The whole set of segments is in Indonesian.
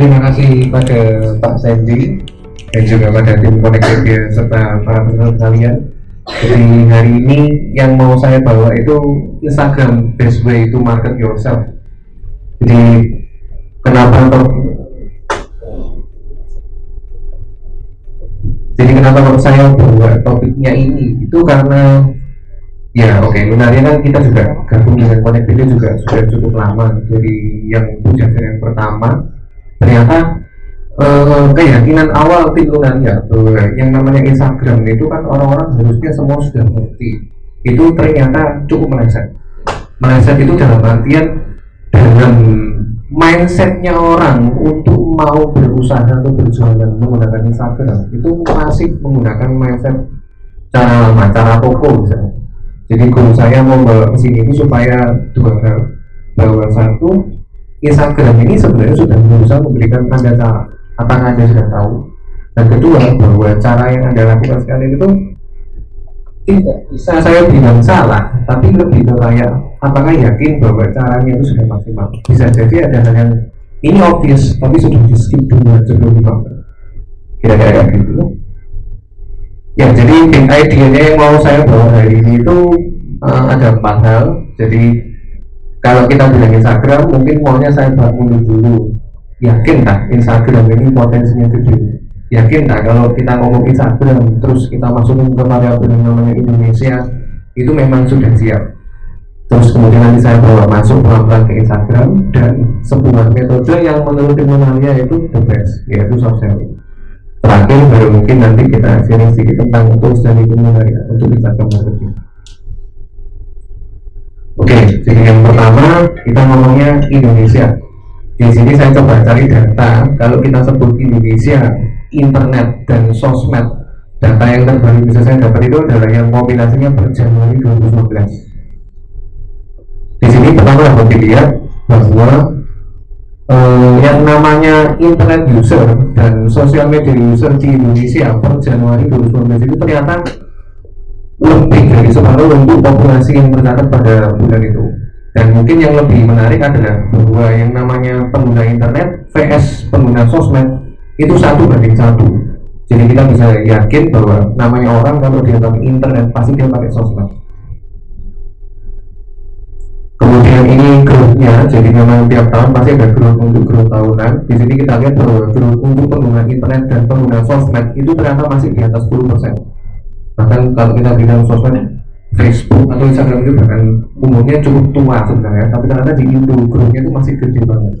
terima kasih pada Pak Sandy dan juga pada tim Connected serta para penonton kalian. Jadi hari ini yang mau saya bawa itu Instagram best way to market yourself. Jadi kenapa kok jadi kenapa kok saya bawa topiknya ini itu karena Ya oke, okay. menarik kan kita juga gabung dengan Video juga sudah cukup lama Jadi yang punya yang pertama ternyata eh, keyakinan awal ya bahwa yang namanya Instagram itu kan orang-orang harusnya semua sudah ngerti. Itu ternyata cukup meleset. Meleset itu dalam artian dalam mindsetnya orang untuk mau berusaha atau berjualan menggunakan Instagram itu masih menggunakan mindset cara lama, cara toko misalnya. Jadi guru saya mau bawa ke sini ini supaya dua hal. Bahwa satu Instagram ini sebenarnya sudah berusaha memberikan anda cara. Apakah anda sudah tahu? Dan kedua bahwa cara yang anda lakukan sekarang itu tidak bisa saya bilang salah tapi lebih ke kayak apakah yakin bahwa caranya itu sudah maksimal? Bisa jadi ada hal yang ini obvious tapi sudah di skip dulu sebelum dipakai kira-kira gitu. Ya, jadi idea yang mau saya bawa hari ini itu uh, ada empat hal. Jadi kalau kita bilang Instagram, mungkin maunya saya bangun dulu. Yakin tak Instagram ini potensinya gede? Yakin tak kalau kita ngomong Instagram, terus kita masukin ke variabel yang namanya Indonesia, itu memang sudah siap. Terus kemudian nanti saya bawa masuk pelan-pelan ke Instagram dan sebuah metode yang menurut Imonalia itu the best, yaitu social media terakhir baru mungkin nanti kita sharing sedikit tentang tools dari untuk Instagram marketing yang pertama kita ngomongnya Indonesia. Di sini saya coba cari data. Kalau kita sebut Indonesia internet dan sosmed data yang terbaru bisa saya dapat itu adalah yang kombinasinya per Januari 2019 di sini pertama dapat dilihat bahwa uh, yang namanya internet user dan sosial media user di Indonesia per Januari 2019 itu ternyata lebih dari separuh untuk populasi yang tercatat pada bulan itu dan mungkin yang lebih menarik adalah bahwa yang namanya pengguna internet vs pengguna sosmed itu satu banding satu. Jadi kita bisa yakin bahwa namanya orang kalau dia pakai internet pasti dia pakai sosmed. Kemudian ini growth-nya jadi memang tiap tahun pasti ada growth untuk growth tahunan. Di sini kita lihat bahwa growth untuk pengguna internet dan pengguna sosmed itu ternyata masih di atas 10% bahkan kalau kita bilang sosmed Facebook atau Instagram itu bahkan umurnya cukup tua sebenarnya tapi ternyata di Indo growth-nya itu masih gede banget.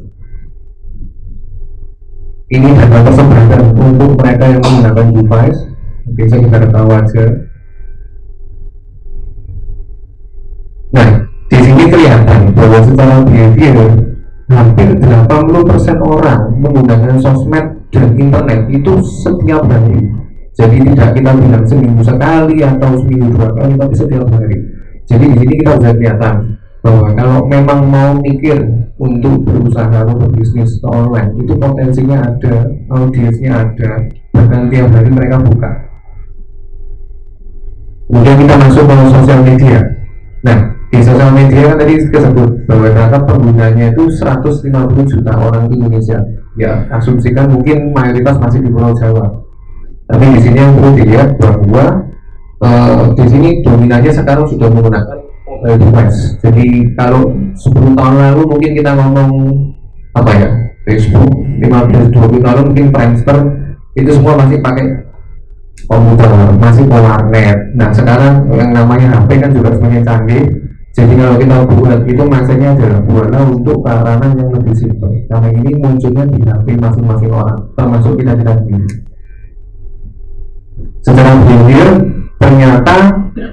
Ini data persebaran untuk mereka yang menggunakan device biasa kita tahu aja. Nah di sini kelihatan bahwa secara behavior hampir 80% orang menggunakan sosmed dan internet itu setiap hari jadi tidak kita bilang seminggu sekali atau seminggu dua kali tapi setiap hari. Jadi di sini kita bisa kelihatan bahwa kalau memang mau mikir untuk berusaha atau berbisnis online itu potensinya ada audiensnya ada bahkan tiap hari mereka buka. Kemudian kita masuk ke sosial media. Nah di sosial media kan tadi disebut bahwa ternyata penggunanya itu 150 juta orang Indonesia. Ya asumsikan mungkin mayoritas masih di Pulau Jawa tapi di sini yang perlu dilihat bahwa uh, di sini dominannya sekarang sudah menggunakan mobile device jadi kalau 10 tahun lalu mungkin kita ngomong apa ya Facebook 15-20 tahun mungkin Friendster itu semua masih pakai komputer masih warnet nah sekarang yang namanya HP kan juga semakin canggih jadi kalau kita buat itu maksudnya adalah buatlah untuk karanan yang lebih simpel. Karena ini munculnya di HP masing-masing orang, termasuk kita kita sendiri. Secara behavior, ternyata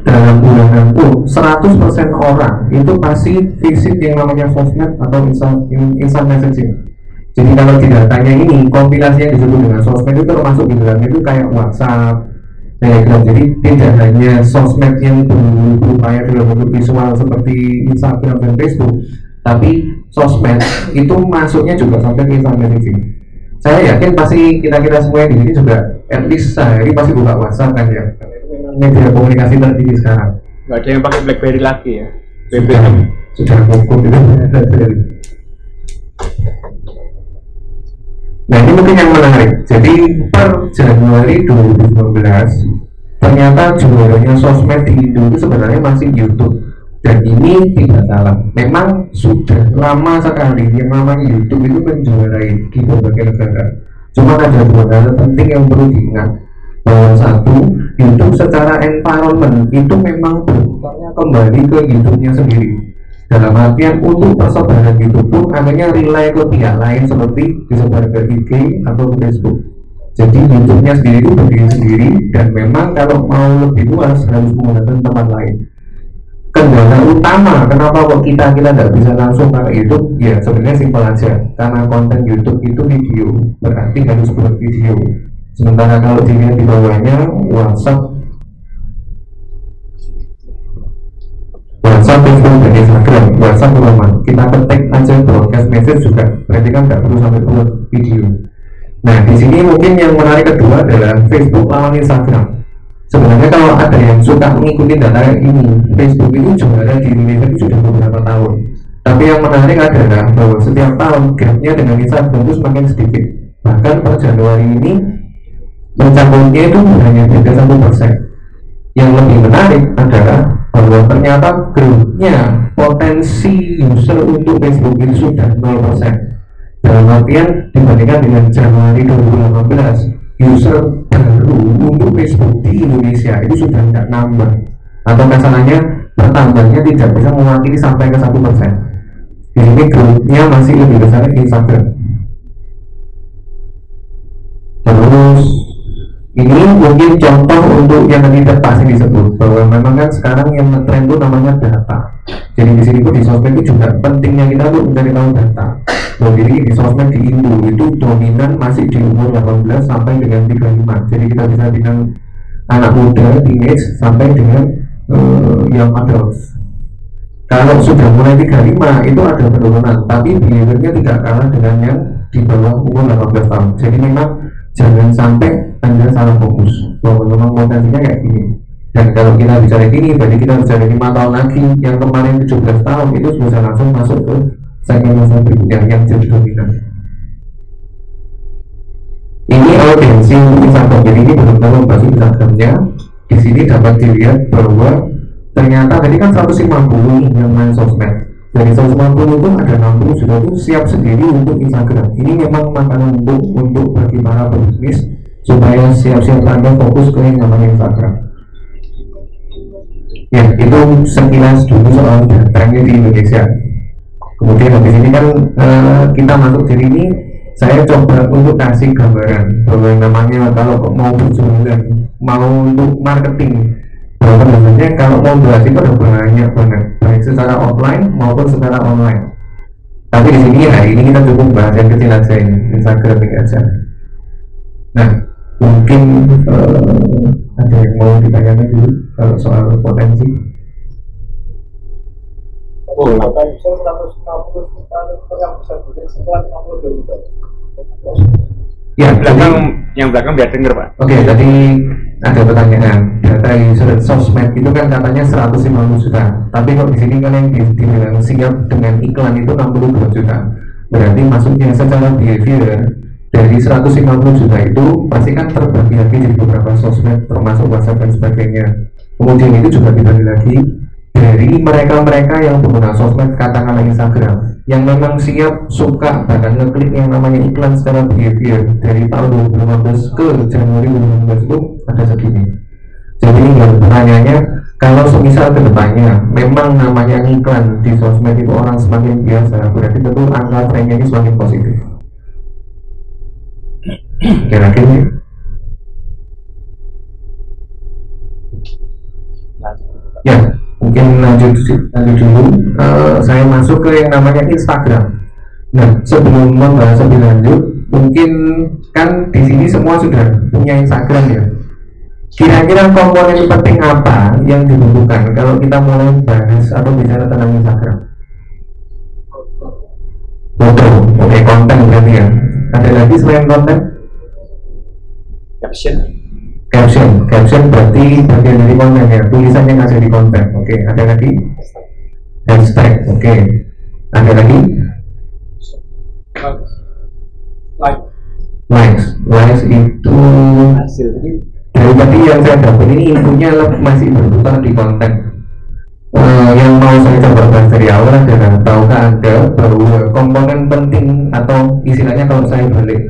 dalam bulan pun 100% orang itu pasti visit yang namanya sosmed atau instant, instant messaging. Jadi kalau di datanya ini, kompilasi yang disebut dengan sosmed itu termasuk di dalamnya itu kayak WhatsApp, Telegram. Jadi tidak hanya sosmed yang berupaya dalam bentuk visual seperti Instagram dan Facebook, tapi sosmed itu masuknya juga sampai ke Instagram messaging. Saya yakin pasti kita-kita semua di sini juga at least sehari pasti buka WhatsApp kan ya. Media komunikasi tertinggi sekarang. Gak ada yang pakai BlackBerry lagi ya. BBM sudah cukup itu. Nah ini mungkin yang menarik. Jadi per Januari 2019 ternyata juaranya sosmed di Indo itu sebenarnya masih YouTube. Dan ini tidak salah. Memang sudah lama sekali yang namanya YouTube itu menjuarai di berbagai negara. Cuma ada dua hal penting yang perlu diingat bahwa satu YouTube secara environment itu memang berputarnya kembali ke YouTube-nya sendiri dalam artian untuk persebaran itu pun akhirnya relay ke pihak lain seperti disebar ke IG atau Facebook jadi YouTube-nya sendiri itu berdiri sendiri dan memang kalau mau lebih luas harus menggunakan tempat lain kendala utama kenapa kok kita kita tidak bisa langsung ke YouTube? Ya sebenarnya simpel aja. Karena konten YouTube itu video berarti harus bervideo. Sementara kalau dilihat di bawahnya WhatsApp. WhatsApp, Facebook, dan Instagram. WhatsApp teman kita ketik aja broadcast message juga. Berarti kan nggak perlu sampai upload video. Nah di sini mungkin yang menarik kedua adalah Facebook lawan Instagram sebenarnya kalau ada yang suka mengikuti data ini Facebook itu juara di Indonesia itu sudah beberapa tahun. Tapi yang menarik adalah bahwa setiap tahun gapnya dengan Instagram itu semakin sedikit. Bahkan per Januari ini mencapainya itu hanya beda satu persen. Yang lebih menarik adalah bahwa ternyata growth-nya potensi user untuk Facebook itu sudah 0% dalam artian dibandingkan dengan Januari 2018 user baru untuk Facebook di Indonesia itu sudah tidak nambah. Atau masalahnya pertambahannya tidak bisa mewakili sampai ke satu persen. Di sini growth-nya masih lebih besar di Instagram. Terus ini mungkin contoh untuk yang tidak pasti disebut bahwa memang kan sekarang yang ngetrend itu namanya data. Jadi di sini pun di sosmed itu juga pentingnya kita tuh mencari tahu data. Bahwa jadi di sosmed di Indo itu dominan masih di umur 18 sampai dengan 35 jadi kita bisa bilang anak muda teenage sampai dengan uh, yang adults. Kalau sudah mulai 35 itu ada penurunan. Tapi behaviornya tidak kalah dengan yang di bawah umur 18 tahun. Jadi memang jangan sampai anda salah fokus. Bahwa memang potensinya kayak gini. Dan kalau kita bicara gini berarti kita bicara lima tahun lagi. Yang kemarin 17 tahun itu sudah langsung masuk ke segmen masa berikutnya yang jadi dominan. Ini audiensi Instagram. Jadi ini benar-benar membahas Instagramnya. Di sini dapat dilihat bahwa ternyata tadi kan 150 yang main sosmed dari 150 itu ada 60 juta itu siap sendiri untuk Instagram. Ini memang makanan untuk untuk bagi para pebisnis supaya siap-siap anda fokus ke yang namanya Instagram. Ya itu sekilas dulu soal datanya di Indonesia. Kemudian habis ini kan uh, kita masuk jadi ini saya coba untuk kasih gambaran bahwa yang namanya kalau mau berjualan mau untuk marketing bahwa sebenarnya kalau mau bahas itu ada banyak banget baik secara offline maupun secara online tapi di sini hari ini kita cukup bahas yang kecil aja ini Instagram ini aja nah mungkin uh, ada yang mau ditanyakan dulu kalau soal potensi Oh, Ya, belakang yang belakang biar denger pak. Oke, tadi ada pertanyaan. Data user sosmed itu kan katanya 150 juta. Tapi kok di sini kan yang di- dibilang siap dengan iklan itu 62 juta. Berarti masuknya secara behavior dari 150 juta itu pasti kan terbagi lagi di beberapa sosmed termasuk WhatsApp dan sebagainya. Kemudian itu juga dibagi lagi dari mereka-mereka yang pengguna sosmed katakanlah Instagram yang memang siap suka bahkan ngeklik yang namanya iklan secara behavior dari tahun 2015 ke Januari 2019 itu ada segini. Jadi tinggal pertanyaannya kalau semisal ke depannya memang namanya iklan di sosmed itu orang semakin biasa berarti tentu angka trennya ini semakin positif. Kira-kira mungkin lanjut lanjut dulu. Eh, saya masuk ke yang namanya Instagram. Nah sebelum membahas lebih lanjut mungkin kan di sini semua sudah punya Instagram ya. Kira-kira komponen penting apa yang dibutuhkan kalau kita mulai bahas atau bicara tentang Instagram? Foto oke konten berarti ya. Ada lagi selain konten? Caption. Caption. Caption berarti bagian dari konten ya tulisan yang ada di konten. Oke ada lagi? Hashtag oke. Ada lagi? Like. Hasil jadi dari tadi yang saya dapat ini infonya masih berputar di konten. Eh, yang mau saya coba bahas dari awal adalah tahukah anda bahwa komponen penting atau istilahnya kalau saya balik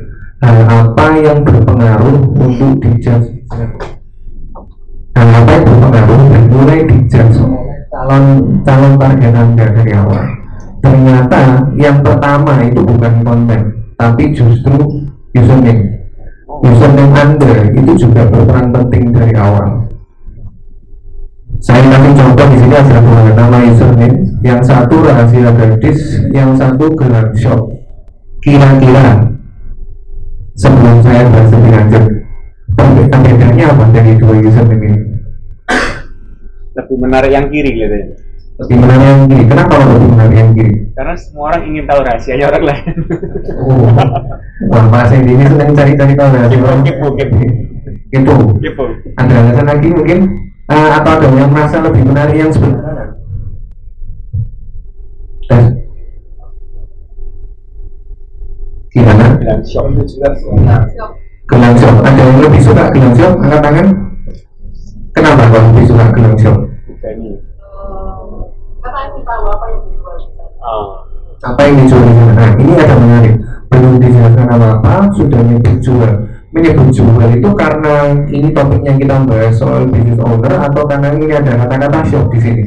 hal apa yang berpengaruh untuk dijudge hal apa yang berpengaruh dan mulai dijudge oleh calon calon target anda dari awal ternyata yang pertama itu bukan konten tapi justru username. Username anda itu juga berperan penting dari awal. Saya kasih contoh di sini ada dua nama username yang satu rahasia gadis yang satu gelang shop. Kira-kira sebelum saya bahas lebih lanjut bedanya apa? Dari dua username ini? Lebih menarik yang kiri kelihatannya. Lebih menarik yang kiri. Kenapa lebih menarik yang kiri? Karena semua orang ingin tahu rahasianya orang lain. Oh. Wah Mas Hendy ini senang cari-cari tahu rahasia orang. kepo itu kepo ada alasan lagi mungkin? Eh, atau ada yang merasa lebih menarik yang sebenarnya? Eh, gimana? Dan shock. Itu jelas gelang shop ada yang lebih suka gelang shop angkat tangan. Kenapa kau lebih suka gelang karena ini tahu apa yang dijual di sana. oh apa yang dijual di sana? Nah ini ada menarik. Belum dijelaskan apa apa sudah menyebut jual. Menyebut jual itu karena ini topiknya kita bahas soal business owner atau karena ini ada kata-kata shop di sini.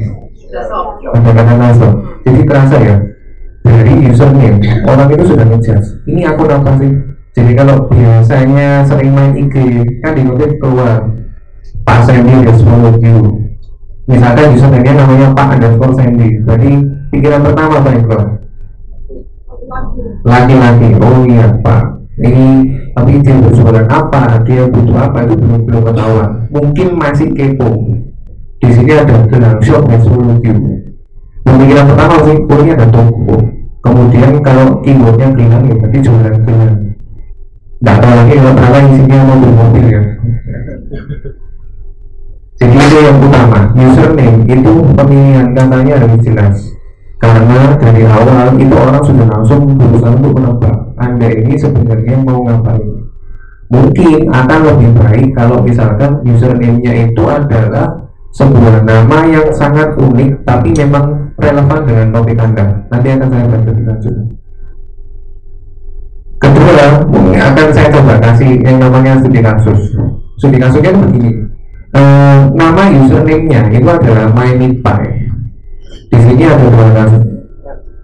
Ada kata-kata shop. Jadi terasa ya dari username orang itu sudah ngejudge. Ini akun apa sih jadi kalau biasanya sering main IG kan di notif keluar Pak Sandy has followed you misalkan username-nya namanya Pak underscore Sandy. Berarti pikiran pertama yang keluar laki-laki. Oh iya Pak. Ini tapi dia berjualan apa? Dia butuh apa? Itu belum belum ketahuan. Mungkin masih kepo. Di sini ada gelang shop has followed you pemikiran pertama sih oh ini ada toko. Kemudian kalau keywordnya gelang ya berarti jualan gelang nggak tahu lagi kalau isinya mobil-mobil ya. Jadi itu yang utama. Username itu pemilihan katanya harus jelas. Karena dari awal itu orang sudah langsung berusaha untuk menebak anda ini sebenarnya mau ngapain? Mungkin akan lebih baik kalau misalkan username-nya itu adalah sebuah nama yang sangat unik tapi memang relevan dengan topik anda. Nanti akan saya lebih lanjut kedua akan saya coba kasih yang namanya studi kasus. Studi kasusnya itu begini. Eh, nama username-nya itu adalah MyMeetPie di sini ada dua kasus.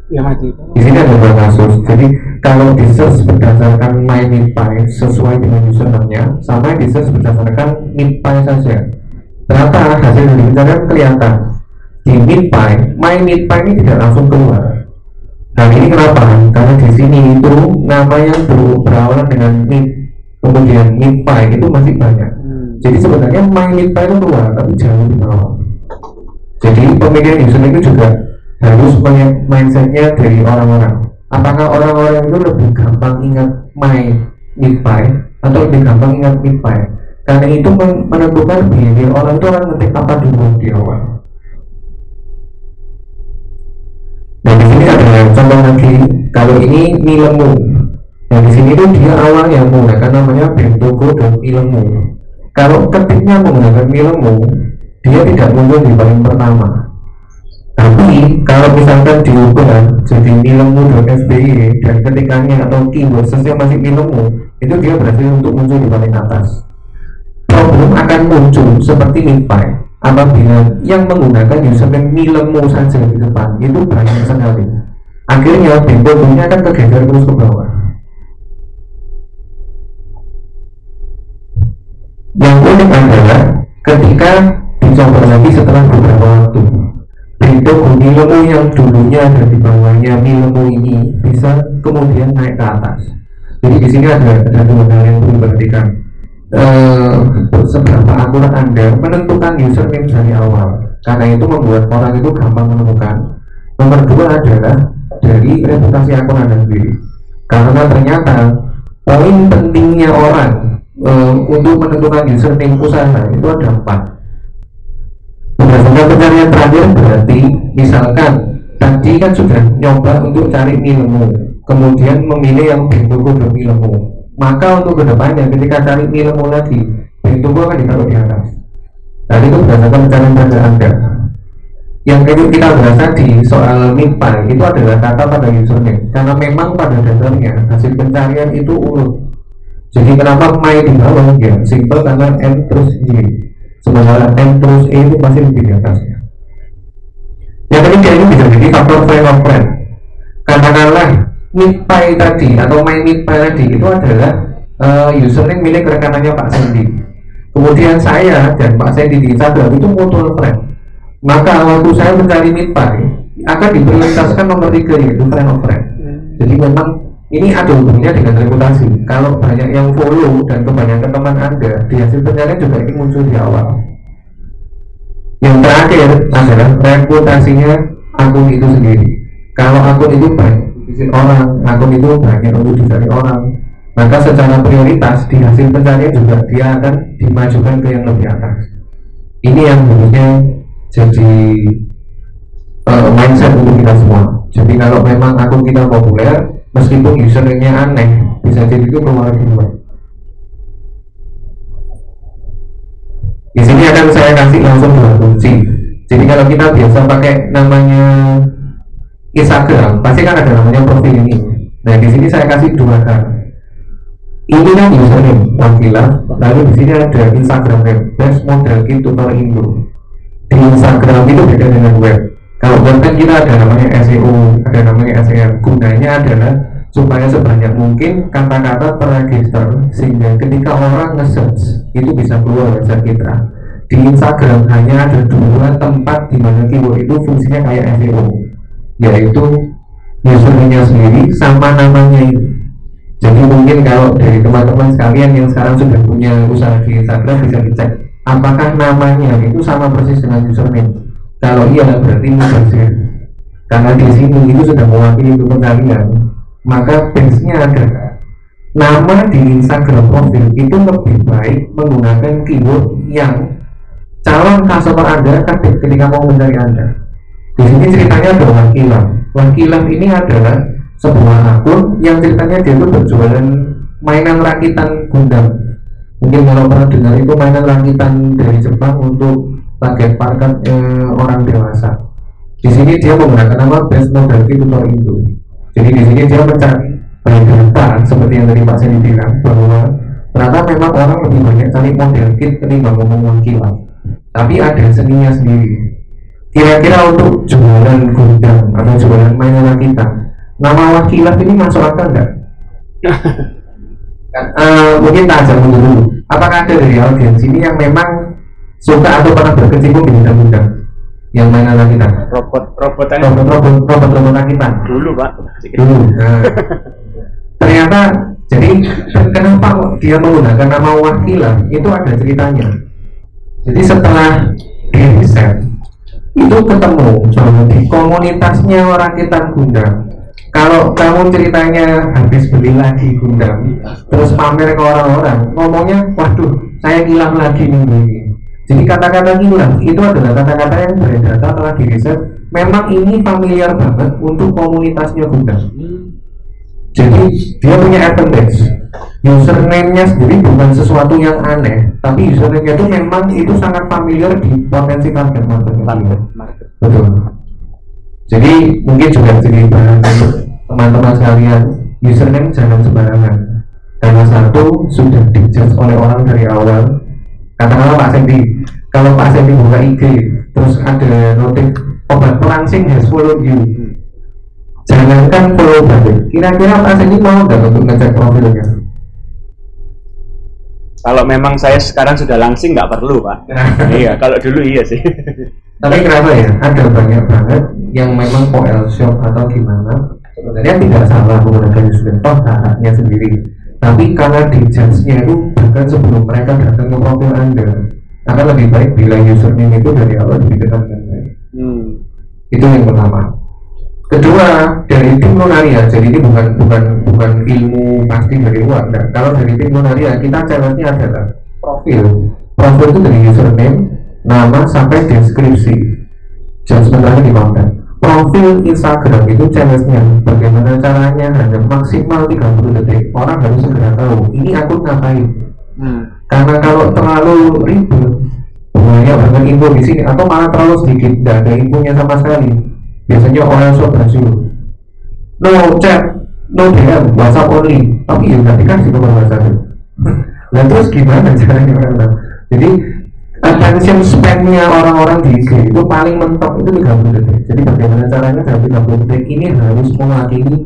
Ya mati di sini ada dua kasus. Jadi kalau di search berdasarkan MyMeetPie sesuai dengan username-nya sama di search berdasarkan MeetPie saja. Ternyata hasil yang dibicarakan kelihatan. Di MeetPie MyMeetPie ini tidak langsung keluar Nah ini kenapa? Karena di sini itu nama yang ber- berawalan dengan meet kemudian meetpie itu masih banyak. hmm. Jadi sebenarnya my meetpie itu keluar tapi jauh di bawah. Jadi pemilihan user itu juga harus punya mindsetnya dari orang-orang. Apakah orang-orang itu lebih gampang ingat my meetpie atau lebih gampang ingat meetpie? Karena itu men- menentukan behavior orang itu akan ngetik apa dulu di awal. Nah di sini contoh lagi. Kalau ini milemu. Nah di sini tuh dia awalnya menggunakan namanya bentogo dan milemu. Kalau ketiknya menggunakan milemu, dia tidak muncul di paling pertama. Tapi kalau misalkan diubah jadi milemu.sby dan ketikannya atau keyword sesuai masih milemu, itu dia berhasil untuk muncul di paling atas problem akan muncul seperti MiFi apabila yang menggunakan username milemu saja di depan itu banyak sekali akhirnya bentuknya akan kegeser terus ke bawah. Yang unik adalah ketika dicoba lagi setelah beberapa waktu bentuk milemu yang dulunya ada di bawahnya milemu ini bisa kemudian naik ke atas. Jadi di sini ada ada dua hal yang perlu diperhatikan. Eh, seberapa akurat Anda menentukan username dari awal? Karena itu membuat orang itu gampang menemukan. Nomor dua adalah dari reputasi akun Anda sendiri. Karena ternyata poin pentingnya orang eh, untuk menentukan username usaha itu ada empat. Berdasarkan pencarian terakhir berarti misalkan tadi kan sudah nyoba untuk cari ilmu kemudian memilih yang bentuk ilmu. Maka untuk ke depannya ketika cari ilmu lagi tunggu akan ditaruh di atas? Dan itu berdasarkan pencarian pada anda yang kayak kita bahas tadi soal MIPA itu adalah kata pada username karena memang pada dasarnya hasil pencarian itu urut. Jadi kenapa my di bawah? Ya simple karena m terus y. Sementara m terus e itu pasti lebih di atasnya. Yang ketiga ini bisa jadi faktor friend of friend katakanlah MIPA tadi atau my MIPA tadi itu adalah uh, username milik rekanannya Pak Sandy. Kemudian saya dan Pak Sandy di Instagram itu mutual friend maka waktu saya mencari MIPA akan diprioritaskan nomor tiga yaitu friend of friend jadi memang ini ada hubungannya dengan reputasi. Kalau banyak yang follow dan kebanyakan teman anda di hasil pencarian juga ini muncul di awal. Yang terakhir adalah reputasinya akun itu sendiri. Kalau akun itu banyak divisit orang akun itu banyak untuk dicari orang maka secara prioritas di hasil pencarian juga dia akan dimajukan ke yang lebih atas. Ini yang harusnya jadi uh, mindset untuk kita semua. Jadi kalau memang akun kita populer meskipun username-nya aneh bisa jadi itu keluar duluan di sini akan saya kasih langsung dua kunci. Jadi kalau kita biasa pakai namanya Instagram pasti kan ada namanya profil ini. Nah di sini saya kasih dua kan ini kan username wakilah lalu di sini ada Instagram web best model kit tutor Indo di Instagram itu beda dengan web. Kalau web kan kita ada namanya SEO ada namanya SEM gunanya adalah supaya sebanyak mungkin kata-kata terregister sehingga ketika orang nge-search itu bisa keluar website kita. Di Instagram hanya ada dua tempat di mana keyword itu fungsinya kayak SEO yaitu username-nya sendiri sama namanya itu. Jadi mungkin kalau dari teman-teman sekalian yang sekarang sudah punya usaha di Instagram bisa dicek apakah namanya itu sama persis dengan username kalau iya berarti mubazir karena di sini itu sudah mewakili pencarian maka base-nya adalah nama di Instagram profil itu lebih baik menggunakan keyword yang calon customer Anda ketika mau mencari Anda. Di sini ceritanya ada wakilan. Wakilan ini adalah sebuah akun yang ceritanya dia itu berjualan mainan rakitan Gundam. Mungkin kalau pernah dengar itu mainan rakitan dari Jepang untuk target market eh, orang dewasa. Di sini dia menggunakan nama Best Model Tutor Indo jadi di sini dia mencari data seperti yang tadi Pak Seni bilang bahwa ternyata memang orang lebih banyak cari model kit ketimbang ngomong wakilan. Tapi ada seninya sendiri. Kira-kira untuk jualan gudang atau jualan mainan kita, nama wakilan ini masuk akal nggak? uh, mungkin tajam dulu. Apakah ada dari audiens ini yang memang suka atau pernah berkecimpung di bidang-bidang? yang mainan kita robot robotan. Robot robot robot robot kita dulu pak. Dulu nah. ternyata jadi kenapa dia menggunakan nama wakilah itu ada ceritanya. Jadi setelah di riset itu ketemu di komunitasnya orang kita Gundam kalau kamu ceritanya habis beli lagi Gundam terus pamer ke orang-orang ngomongnya waduh saya hilang lagi minggu ini jadi kata-kata hilang itu adalah kata-kata yang beredar telah diriset. Memang ini familiar banget untuk komunitasnya Gundam. Jadi dia punya advantage. Username-nya sendiri bukan sesuatu yang aneh, tapi username-nya itu memang itu sangat familiar di potensi target market. Betul. Jadi mungkin juga jadi bahan teman-teman sekalian, username jangan sembarangan. Karena satu sudah dijudge oleh orang dari awal. Katakanlah Pak Sendi kalau Pak Sendi buka IG terus ada notif obat pelangsing has followed you. Jangankan follow balik. Kira-kira Pak Sendi mau nggak untuk ngecek profilnya? Kalau memang saya sekarang sudah langsing nggak perlu pak. Iya kalau dulu iya sih. Tapi kenapa ya? Ada banyak banget yang memang POL shop atau gimana sebenarnya tidak salah menggunakan username toh haknya sendiri. Tapi karena di nya itu bahkan sebelum mereka datang ke profil anda akan lebih baik bila username itu dari awal diberikan dengan baik. Hmm. itu yang pertama. Kedua dari tim lunaria jadi ini bukan bukan bukan ilmu pasti dari luar nah, kalau dari tim lunaria kita challenge adalah profil. Profil itu dari username nama sampai deskripsi. Jangan sebenarnya dimakan profil Instagram itu challenge-nya. Bagaimana caranya hanya maksimal 30 detik orang harus segera tahu ini aku ngapain. Hmm. karena kalau terlalu ribet banyak banget info di sini atau malah terlalu sedikit tidak ada infonya sama sekali. Biasanya orang swab rasio no chat no DM WhatsApp only. Tapi ya nggak dikasih nomor WhatsApp. Nah terus gimana caranya orang jadi attention span-nya orang-orang di IG itu paling mentok itu 30 detik. Jadi bagaimana caranya dalam 30 detik ini harus mewakili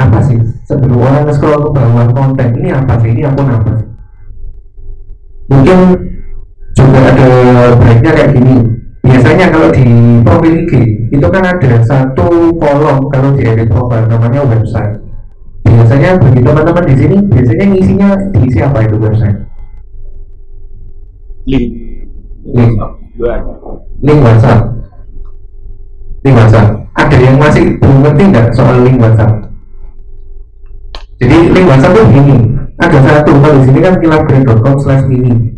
apa sih? Sebelum orang scroll ke bawah konten ini apa sih? Ini akun apa sih? Mungkin juga ada baiknya kayak gini. Biasanya kalau di profil IG itu kan ada satu kolom kalau di edit profile namanya website. Biasanya bagi teman-teman di sini biasanya ngisinya diisi apa itu website? Link link. WhatsApp. Link WhatsApp. Ada yang masih belum ngerti nggak soal link WhatsApp? Jadi link WhatsApp tuh gini. Ada satu kalau di sini kan kilabgrade.com slash mini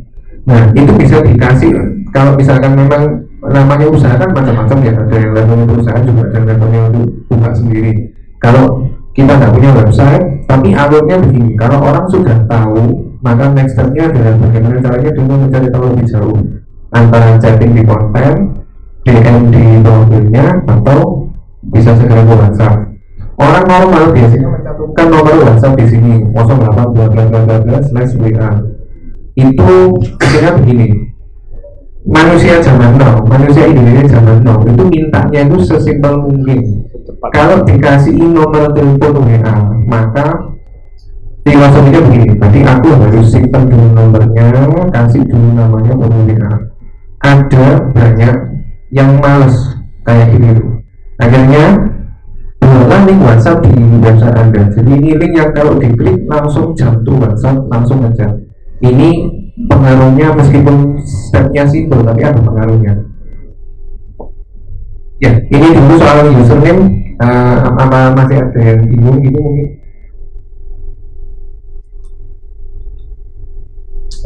nah itu bisa dikasih kalau misalkan memang namanya usaha kan macam-macam ya. Ada yang levelnya perusahaan juga ada yang untuk buka sendiri. Kalau kita nggak punya website tapi alurnya begini. Kalau orang sudah tahu maka next stepnya adalah bagaimana caranya dulu mencari tahu lebih jauh antara chatting di konten DM di profilnya atau bisa segera ke WhatsApp. Orang normal biasanya mencantumkan nomor WhatsApp di sini 08 slash WA itu akhirnya begini manusia zaman now manusia Indonesia zaman now itu mintanya itu sesimpel mungkin. Kalau dikasih nomor telepon WA maka WhatsApp begini berarti aku harus simpan dulu nomornya kasih dulu namanya baru WA ada banyak yang males kayak gitu akhirnya buatlah link WhatsApp di website Anda. Jadi ini link yang kalau diklik langsung jam tuh WhatsApp langsung aja. Ini pengaruhnya meskipun stepnya simpel tapi ada pengaruhnya. Ya ini dulu soal username uh, apa masih ada yang bingung gitu mungkin.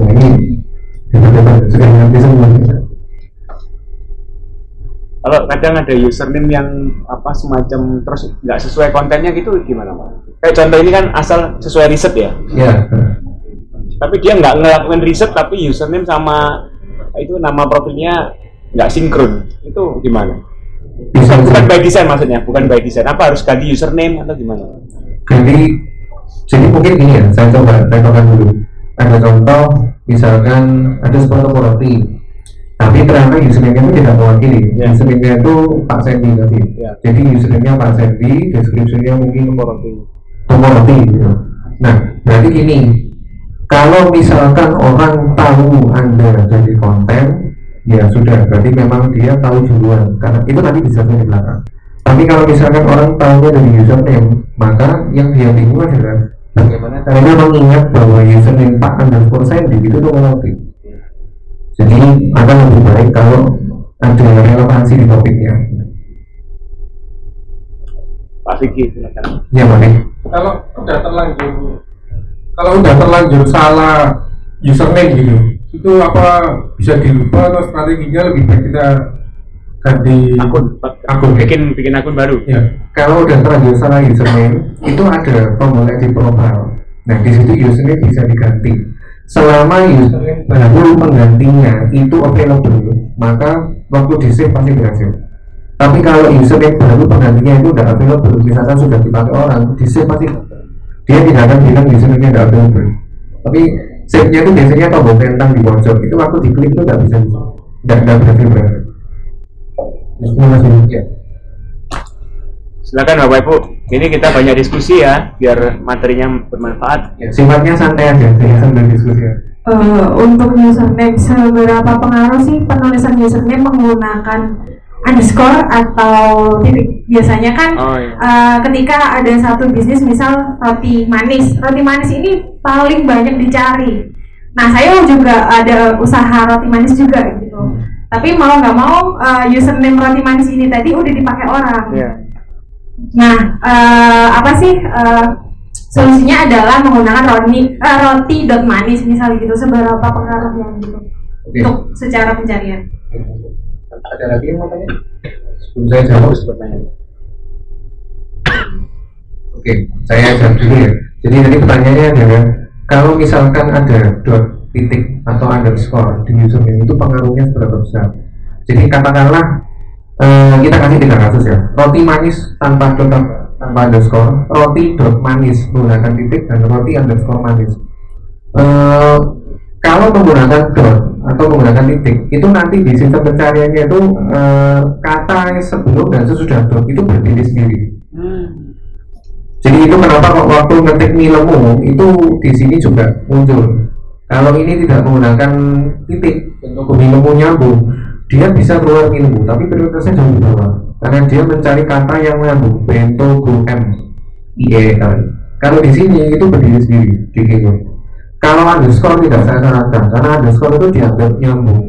Oh, ini kalau kadang ada username yang apa semacam terus nggak sesuai kontennya gitu gimana pak? Kayak contoh ini kan asal sesuai riset ya. ya Tapi dia nggak ngelakuin riset tapi username sama itu nama profilnya nggak sinkron. Itu gimana? bisa Bukan by design maksudnya, bukan by design. Apa harus ganti username atau gimana? jadi jadi mungkin gini ya saya coba contohkan dulu ada contoh misalkan ada sebuah toko roti tapi ternyata username-nya itu tidak mewakili. Ya. username-nya itu Pak Sandy tadi. Ya. jadi username-nya Pak Sandy deskripsinya mungkin Toko roti. toko roti gitu. Nah berarti gini. Kalau misalkan orang tahu anda jadi konten ya sudah. Berarti memang dia tahu duluan. Karena itu nanti bisa di belakang. Tapi kalau misalkan orang tahunya dari username maka yang dia bingung adalah bagaimana caranya mengingat bahwa username Pak underscore Sandy itu tuh roti jadi akan lebih baik kalau ada relevansi di topiknya. Pak Vicky silakan. ya boleh kalau udah terlanjur kalau udah terlanjur salah username gitu itu apa bisa dirubah atau strateginya lebih baik kita ganti Akun, akun. Bikin bikin akun baru. ya kalau udah terlanjur salah username itu ada tombol edit profile. Nah di situ username bisa diganti. Selama username baru penggantinya itu available maka waktu di save pasti berhasil. Tapi kalau username baru penggantinya itu tidak available misalkan sudah dipakai orang di save pasti dia tidak akan bilang username nya tidak available. Tapi save nya itu biasanya tombol tentang di pojok. Itu waktu diklik itu tidak bisa. Tidak tidak berhasil berhasil ya. Silakan Bapak Ibu. Ini kita banyak diskusi ya, biar materinya bermanfaat. Ya, sifatnya santai aja, saya sambil diskusi ya. Eh, untuk username seberapa pengaruh sih penulisan username menggunakan underscore atau titik biasanya kan Oh, iya. eh, ketika ada satu bisnis misal roti manis roti manis ini paling banyak dicari nah saya juga ada usaha roti manis juga gitu tapi mau nggak mau eh, username roti manis ini tadi udah dipakai orang Iya. Nah, eh, apa sih eh, solusinya adalah menggunakan roti eh, roti dot manis misal gitu seberapa pengaruhnya gitu Oke. untuk secara pencarian. Ada lagi yang mau tanya? Sebelum saya jawab, Terus pertanyaan. oke, saya jawab dulu ya. Jadi tadi pertanyaannya adalah kalau misalkan ada dot titik atau underscore di username itu pengaruhnya seberapa besar jadi katakanlah eh, kita kasih tiga kasus ya roti manis tanpa dot tanpa underscore roti dot manis menggunakan titik dan roti underscore manis Eh, kalau menggunakan dot atau menggunakan titik itu nanti di sistem pencariannya itu eh, kata sebelum dan sesudah dot itu berdiri sendiri Hmm. jadi itu kenapa waktu ngetik mie lemu itu di sini juga muncul. Kalau ini tidak menggunakan titik untuk mie lemu nyambung, dia bisa keluar mie lemu, tapi prioritasnya jauh di bawah. Karena dia mencari kata yang nyambung, bento, m, ie, l. Kalau di sini itu berdiri sendiri di keyword. Kalau underscore tidak saya sarankan, karena underscore itu dianggap nyambung.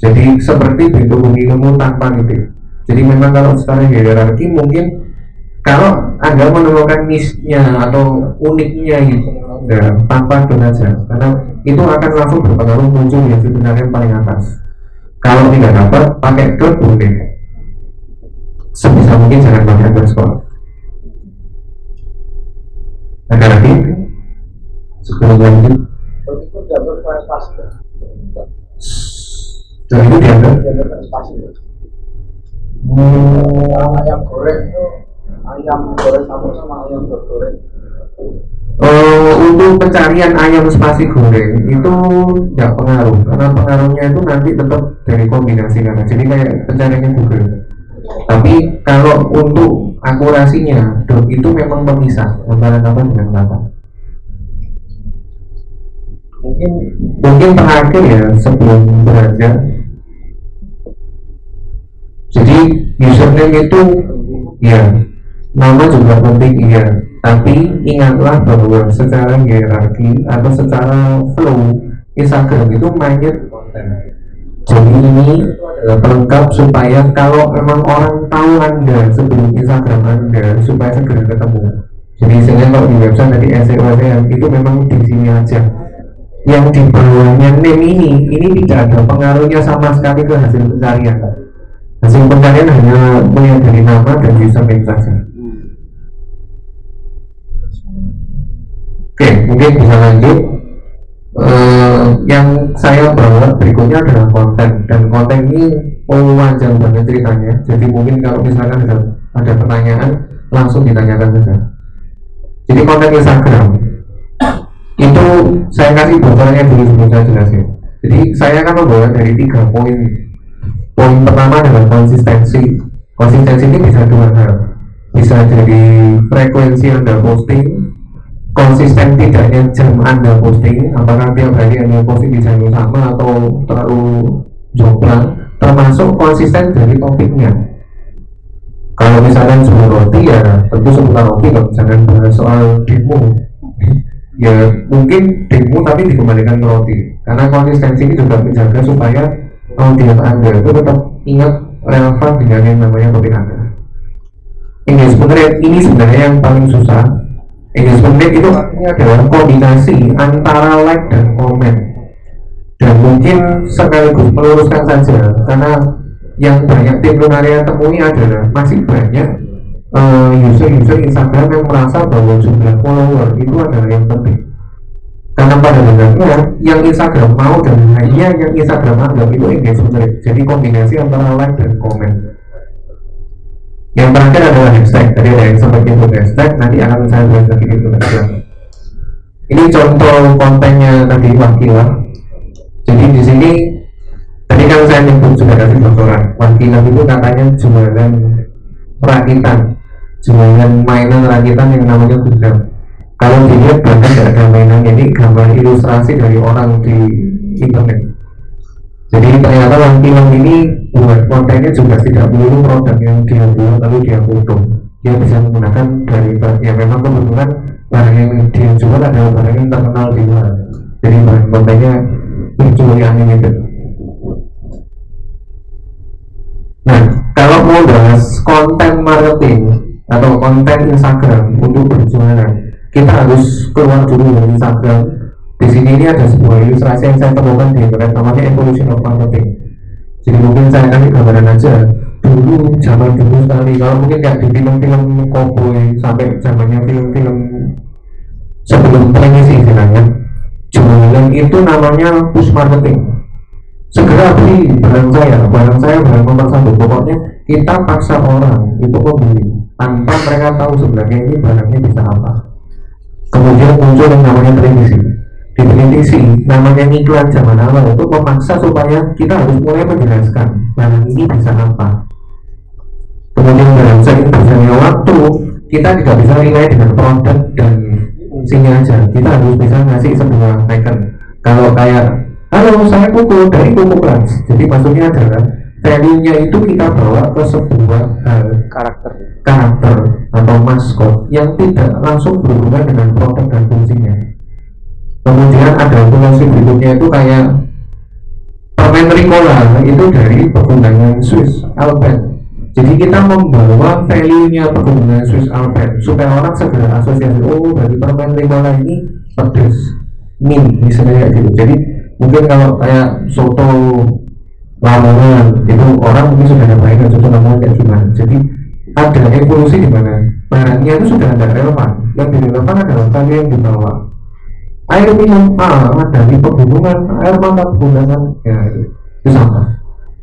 Jadi seperti bento mie lemu tanpa titik. Jadi memang kalau secara hierarki mungkin kalau anda menemukan niche-nya atau uniknya gitu ya, tanpa dot aja karena itu akan langsung berpengaruh muncul yang sebenarnya paling atas. Kalau tidak dapat pakai dot boleh. Sebisa mungkin jangan pakai underscore ada lagi? Sebelum lanjut. Berarti itu dianggap hmm, Ayam goreng itu ayam goreng satu sama ayam goreng. Eh, untuk pencarian ayam spasi goreng itu nggak pengaruh karena pengaruhnya itu nanti tetap dari kombinasi kata jadi kayak pencariannya Google. Tapi kalau untuk akurasinya itu memang pemisah antara kata dengan kata Mungkin mungkin terakhir ya sebelum beranjak jadi username itu ya nama juga penting iya tapi ingatlah bahwa secara hierarki atau secara flow Instagram itu mainnya konten. Jadi ini adalah pelengkap supaya kalau memang orang tahu anda sebelum Instagram anda supaya segera ketemu. Jadi sehingga kalau di website tadi SEO SEO itu memang di sini aja. Yang di bawahnya name ini ini tidak ada pengaruhnya sama sekali ke hasil pencarian. Hasil pencarian hanya melihat dari nama dan username saja Oke, mungkin bisa lanjut. Eh, yang saya bawa berikutnya adalah konten dan konten ini panjang banget ceritanya. Jadi mungkin kalau misalkan ada, ada pertanyaan langsung ditanyakan saja. Jadi konten Instagram itu saya kasih bocorannya dulu sebelum saya jelasin. Jadi saya akan membawa dari tiga poin. Poin pertama adalah konsistensi. Konsistensi ini bisa dua hal. Bisa dari frekuensi anda posting, konsisten tidaknya jam anda posting apakah tiap hari anda posting di jam yang sama atau terlalu jomplang termasuk konsisten dari topiknya. Kalau misalnya jual roti ya tentu seputar roti kalau misalkan bahas soal demo ya mungkin demo tapi dikembalikan ke roti. Karena konsistensi ini juga menjaga supaya audiens anda itu tetap ingat relevan dengan yang namanya topik anda. Ini sebenarnya ini sebenarnya yang paling susah engagement itu artinya adalah kombinasi antara like dan komen dan mungkin sekaligus meluruskan saja karena yang banyak tim lunaria temui adalah masih banyak eh, user-user Instagram yang merasa bahwa jumlah follower itu adalah yang penting. Karena pada dasarnya yang Instagram mau dan hanya yang Instagram anggap itu engagement rate. Jadi kombinasi antara like dan komen yang terakhir adalah hashtag. Tadi ada yang sempat nyebut hashtag nanti akan saya bahas lagi di belakang ini contoh kontennya tadi wakilah jadi di sini tadi kan saya nyebut sudah kasih bocoran wakilah itu katanya jualan rakitan. Jualan mainan rakitan yang namanya gudang kalau dilihat bahkan tidak ada mainan ini gambar ilustrasi dari orang di internet. Jadi ternyata Wang Kilang ini buat kontennya juga tidak melulu produk yang dia buat lalu dia foto. Dia bisa menggunakan dari yang memang kebetulan barang yang dia jual adalah barang yang terkenal di luar. Jadi bahan kontennya virtually animated. Nah, kalau mau bahas konten marketing atau konten Instagram untuk berjualan, kita harus keluar dulu dari Instagram di sini ini ada sebuah ilustrasi yang saya temukan di internet namanya evolution of marketing jadi mungkin saya kasih gambaran aja. Dulu zaman dulu sekali kalau mungkin kayak di film-film cowboy sampai zamannya film-film sebelum ini sih istilahnya jualan itu namanya push marketing. Segera beli barang saya barang saya barang nomor satu. Pokoknya kita paksa orang itu membeli tanpa mereka tahu sebenarnya ini barangnya bisa apa. Kemudian muncul yang namanya televisi di televisi namanya iklan zaman awal itu memaksa supaya kita harus mulai menjelaskan barang ini bisa apa? Kemudian dalam seiring berjalannya waktu kita tidak bisa nilai dengan produk dan fungsinya aja. Kita harus bisa ngasih sebuah icon kalau kayak halo saya kuku dari kuku plus jadi maksudnya adalah value nya itu kita bawa ke sebuah hal karakter. karakter atau maskot yang tidak langsung berhubungan dengan produk dan fungsinya kemudian ada fungsi berikutnya itu kayak permen Ricola itu dari pegunungan Swiss Alpen. Jadi kita membawa value-nya pegunungan Swiss Alpen supaya orang segera asosiasi oh dari permen Ricola ini pedes min misalnya kayak gitu. Jadi mungkin kalau kayak soto Lamongan itu orang mungkin sudah nyobain soto Lamongan kayak gimana. Jadi ada evolusi di mana barangnya itu sudah ada relevan. Yang relevan adalah value yang dibawa air minum ah dari pegunungan air mata pegunungan ya itu sama.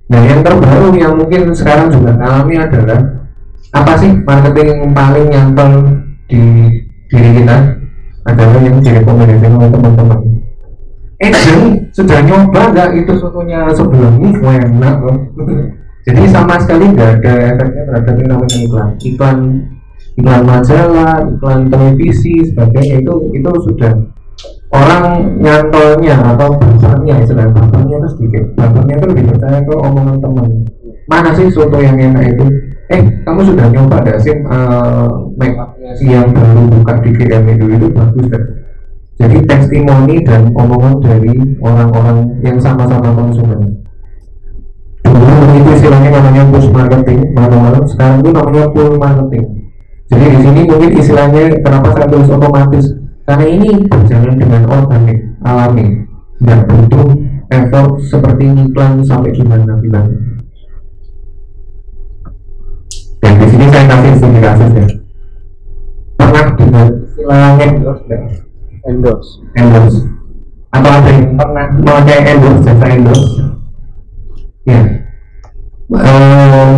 Nah yang terbaru yang mungkin sekarang juga alami adalah apa sih marketing paling nyantol di diri kita? Adalah yang direkomendasikan oleh teman-teman. Eh sudah nyoba nggak itu sotonya sebelum? Wah, enak loh jadi sama sekali nggak ada efeknya terhadap yang namanya iklan. Iklan iklan majalah iklan televisi sebagainya itu itu sudah orang nyantolnya atau bapaknya istilah bapaknya itu sedikit. Bapaknya itu lebih percaya ke omongan teman mana sih soto yang enak itu? Eh kamu sudah nyoba gak sih uh, make upnya si yang baru buka di GM itu itu? Bagus kan? Jadi testimoni dan omongan dari orang-orang yang sama-sama konsumen. Dulu itu istilahnya namanya push marketing manual sekarang itu namanya pull marketing. Jadi di sini mungkin istilahnya kenapa saya tulis otomatis karena ini berjalan dengan organik alami nggak butuh effort seperti iklan sampai gimana bilang dan di sini saya kasih studi kasus ya pernah dengar istilah endorse endorse. Endorse. Atau ada yang pernah memakai endorse jasa endorse? Ya. Eh,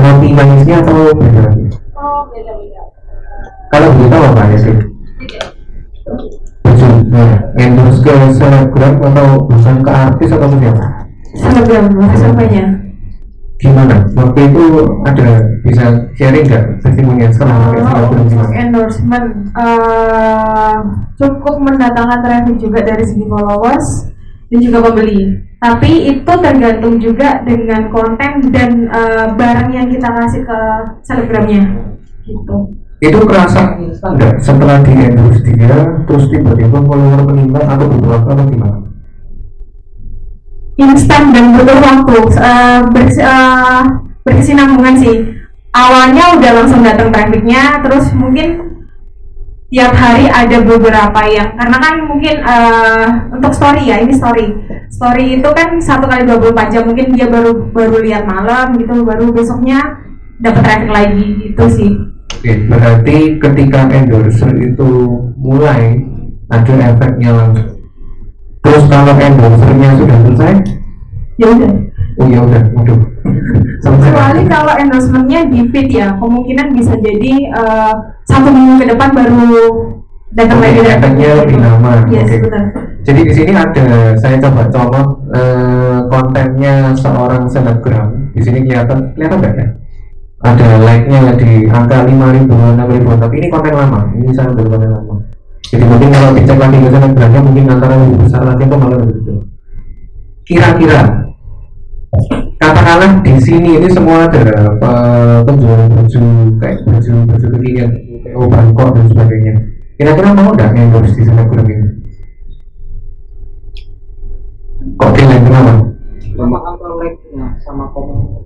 roti manisnya atau beda? Oh, beda-beda. kalau kita apa ya sih nah, endorse ke selebgram atau bukan ke artis atau ke siapa Selebgram, siapanya? gimana waktu itu ada bisa sharing nggak testimoni setelah pakai selebgram untuk gimana endorsement eh, cukup mendatangkan traffic juga dari segi followers dan juga pembeli. Tapi itu tergantung juga dengan konten dan eh, barang yang kita kasih ke selebgramnya. Gitu. Itu kerasa instan nggak setelah di endorse dia terus tiba-tiba follower meningkat atau butuh waktu atau gimana Instan dan butuh waktu. Eh, ber- eh, berkesinambungan sih. Awalnya udah langsung datang trafficnya, terus mungkin tiap hari ada beberapa yang karena kan mungkin eh, untuk story ya ini story story itu kan satu kali 24 jam mungkin dia baru baru lihat malam gitu baru besoknya dapat traffic lagi gitu sih Oke, berarti ketika endorser itu mulai ada efeknya langsung. Terus kalau endorsernya sudah selesai, ya udah. Oh ya udah, waduh, kecuali kalau endorsementnya di feed ya kemungkinan bisa jadi eh, satu minggu ke depan baru datang lagi. Efeknya lebih lama. yes betul Jadi di sini ada saya coba colok eh, kontennya seorang selebgram. Di sini kelihatan kelihatan nggak ya? Ada like-nya di angka 5 ribuan, 6 ribuan. Tapi ini konten lama. Ini saya ambil konten lama. Jadi mungkin kalau dicek lagi ke selebgramnya mungkin antara lebih besar lagi atau malah lebih kecil. Kira-kira katakanlah di sini ini semua ada penjualan baju kayak baju baju kekinian, oh Bangkok dan sebagainya. Kira-kira mau nggak endorse di selebgram ini? Kok kalian kenapa? sama angka like-nya sama komen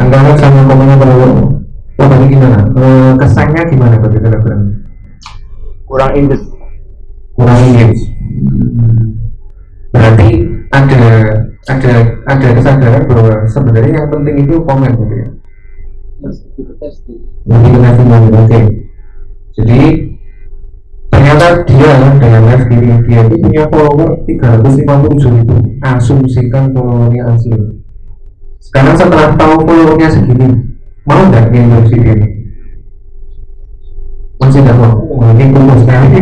Anggaran sama komennya kalau Oh tadi gimana? Eh, kesannya gimana bagi selebgram? kurang indus Kurang engage. Berarti ada ada ada kesadaran bahwa sebenarnya yang penting itu komen gitu ya. itu testing oke. Jadi ternyata dia dengan live diri dia itu punya follower 357 ribu asumsikan followernya asli sekarang setelah tahu followernya segini mau nggak endorse dia? Masih tidak mau Wah, ini kumpul sekali.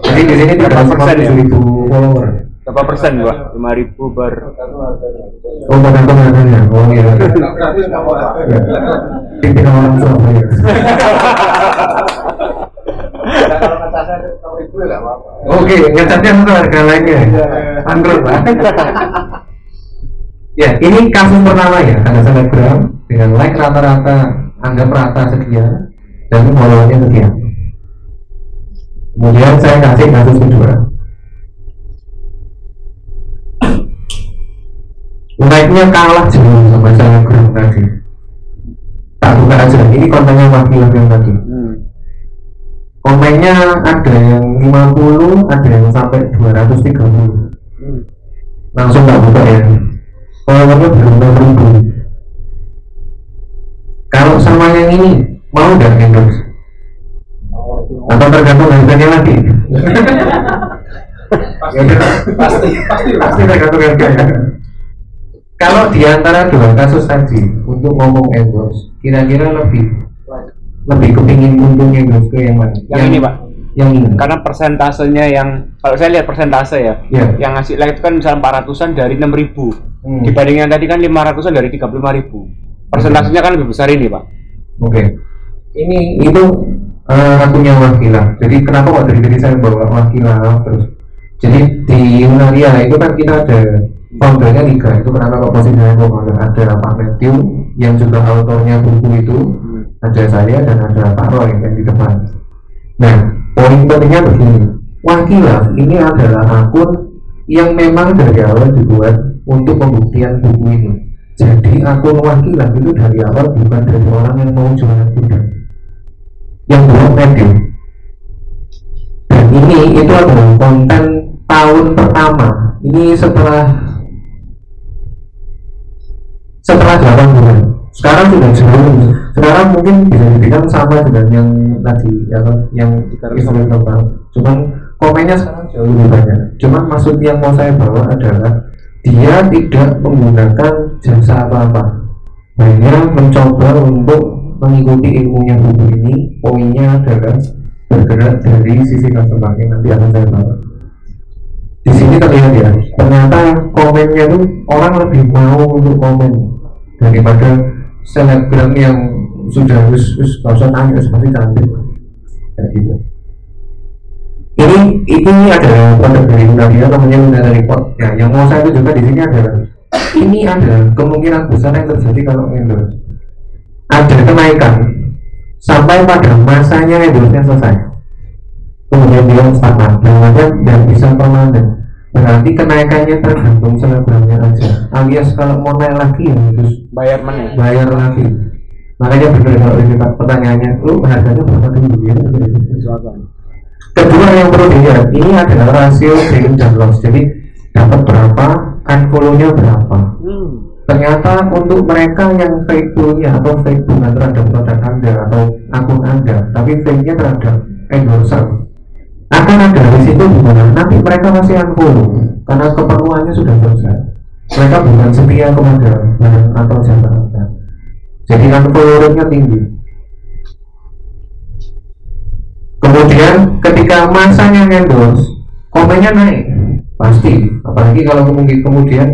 Jadi di sini Berapa persen ya? 357 ribu follower? Berapa persen pak lima ribu ber oh tergantung harganya oh iya. Nggak Ya. orang Nah, kalau ngecasnya enam ribu ya nggak apa-apa Oke, harga lainnya. Angkrut lah. ya, ini kasus pertama ya, ada selebgram dengan like rata-rata anggap rata sekian dan followernya sekian. Kemudian saya kasih kasus kedua. Like-nya kalah jauh sama selebgram tadi. Tak buka aja, ini kontennya wakil-wakil tadi hmm. Komennya ada yang 50 ada yang sampai 230 Hmm. langsung tak buka ya. Followernya 6 ribu? Kalau sama yang ini mau nggak endorse? Atau tergantung harganya lagi? Pasti pasti pasti pasti tergantung harganya kalau di antara dua kasus tadi untuk ngomong endorse kira-kira lebih lebih kepingin untung endorse ke yang mana yang ini pak yang ini karena persentasenya yang kalau saya lihat persentase ya ya yang ngasih like itu kan misalnya 400an dari 6000 ribu Hmm. dibanding yang tadi kan 500an dari 35 ribu persentasenya kan lebih besar ini pak Oke. Ini itu eh, akunnya wakilah. Jadi kenapa kok dari tadi saya bawa wakilah terus? Jadi di Yunaria itu kan kita ada foundernya tiga. Itu kenapa kok posisinya? Ada Pak Matthew yang juga autornya buku itu, ada saya dan ada Pak Roy yang di depan. Nah, poin pentingnya begini. Wakilah ini adalah akun yang memang dari awal dibuat untuk pembuktian buku ini. Jadi akun wakilah itu dari awal bukan dari orang yang mau jualan kuda Yang buat medium Dan ini itu adalah konten tahun pertama Ini setelah Setelah 8 bulan Sekarang sudah jauh Sekarang mungkin bisa dibilang sama dengan yang tadi Yang, yang Instagram global Cuman komennya sekarang jauh lebih banyak. Cuman maksud yang mau saya bawa adalah dia tidak menggunakan jasa apa-apa. Hanya mencoba untuk mengikuti ilmunya buku ini. Poinnya adalah bergerak dari sisi customer yang nanti akan saya bawa. Di sini terlihat ya ternyata komennya tuh orang lebih mau untuk komen daripada selebgram yang sudah wis wis gak usah nangis pasti cantik kayak gitu. Ini ini ada produk dari Lunaria namanya Lunaria Report. Ya yang mau saya tunjukkan di sini adalah ini ada kemungkinan besar yang terjadi kalau endorse ada kenaikan sampai pada masanya endorse-nya selesai. Kemudian dia stagnan dan dan bisa permanen. Berarti kenaikannya tergantung selebgramnya aja. Alias kalau mau naik lagi ya harus bayar mana ya? bayar lagi makanya benar kalau ini pertanyaannya lu harganya berapa dulu gitu kedua yang perlu dilihat ini adalah rasio gain dan loss. Jadi dapat berapa unfollow-nya berapa? Hmm. ternyata untuk mereka yang faithful-nya atau fake bukan terhadap produk anda atau akun anda tapi fake-nya terhadap endorser akan ada risiko di mana nanti mereka masih unfollow karena keperluannya sudah selesai. Mereka bukan setia kepada barang atau jasa anda jadi unfollow rate-nya tinggi. Kemudian ketika masanya endorse komennya naik. Pasti. Apalagi kalau kemudian kemudian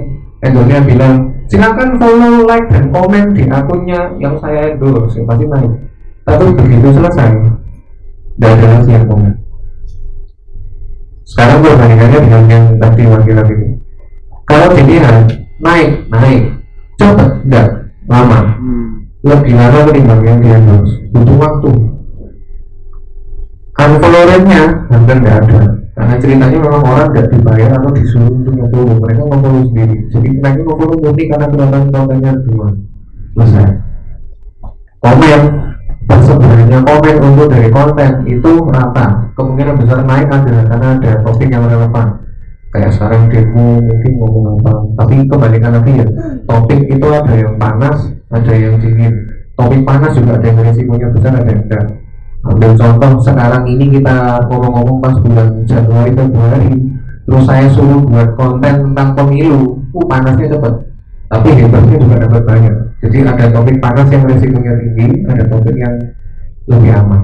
endorse-nya bilang silakan follow like dan komen di akunnya yang saya endorse. Ya, pasti naik. Tapi begitu selesai tidak ada lagi yang komen. Sekarang perbandingannya dengan yang tadi wakil ini kalau dilihat naik naik. Cepet enggak lama. Hmm. Lebih lama ketimbang yang di endorse butuh waktu. Unfollow rate-nya hampir nggak ada. Karena ceritanya memang orang nggak dibayar atau disuruh untuk nge-follow. Mereka nge-follow sendiri. Jadi mereka nge-follow murni karena kelihatan kontennya dua selesai komen. Persebarannya komen untuk dari konten itu rata. Kemungkinan besar naik adalah karena ada topik yang relevan. Kayak sekarang demo mungkin ngomong apa. Tapi kebalikan lagi ya. Topik itu ada yang panas ada yang dingin. Topik panas juga ada yang risikonya besar ada yang enggak. Ambil contoh sekarang ini kita ngomong-ngomong pas bulan Januari Februari terus saya suruh buat konten tentang pemilu uh panasnya cepet. Tapi hebatnya juga dapat banyak. Jadi ada topik panas yang resikonya tinggi ada topik yang lebih aman.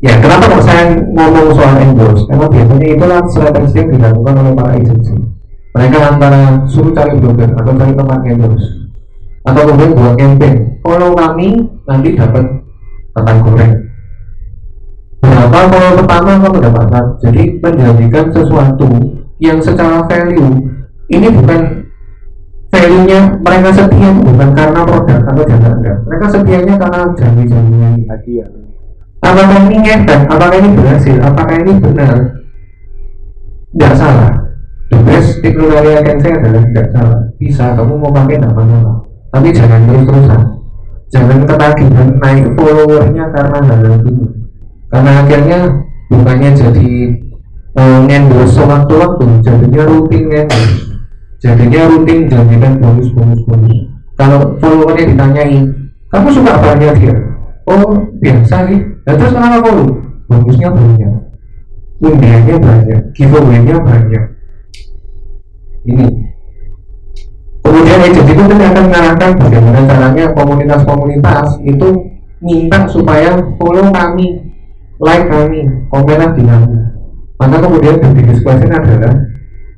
Ya kenapa kok saya ngomong soal endorse? Karena biasanya itulah strategi yang dilakukan oleh para agensi mereka antara suruh cari blogger atau cari tempat endorse atau kemudian buat campaign. Kalau kami nanti dapat ketan goreng. Berapa kalau pertama kamu dapatkan jadi menjadikan sesuatu yang secara value ini bukan value nya mereka setia bukan karena produk atau jasa anda mereka setianya karena janji-janji hadiah. Apakah ini ngefek? Apakah ini berhasil? Apakah ini benar? Tidak salah best teknologi agency adalah tidak salah. Bisa kamu mau pakai tidak masalah tapi jangan terus terusan jangan ketagihan naik followernya karena hal ini karena akhirnya bukannya jadi uh, ngendorse sewaktu-waktu jadinya rutin ngendorse jadinya rutin jadikan bonus bonus bonus kalau followernya ditanyai kamu suka apanya dia? Oh biasa sih. Nah, terus kenapa follow? Bonusnya banyak. Undiannya banyak. Giveaway-nya banyak ini. Kemudian agency itu nanti akan mengarahkan bagaimana caranya komunitas-komunitas itu minta supaya follow kami like kami komenlah di kami maka kemudian biggest question adalah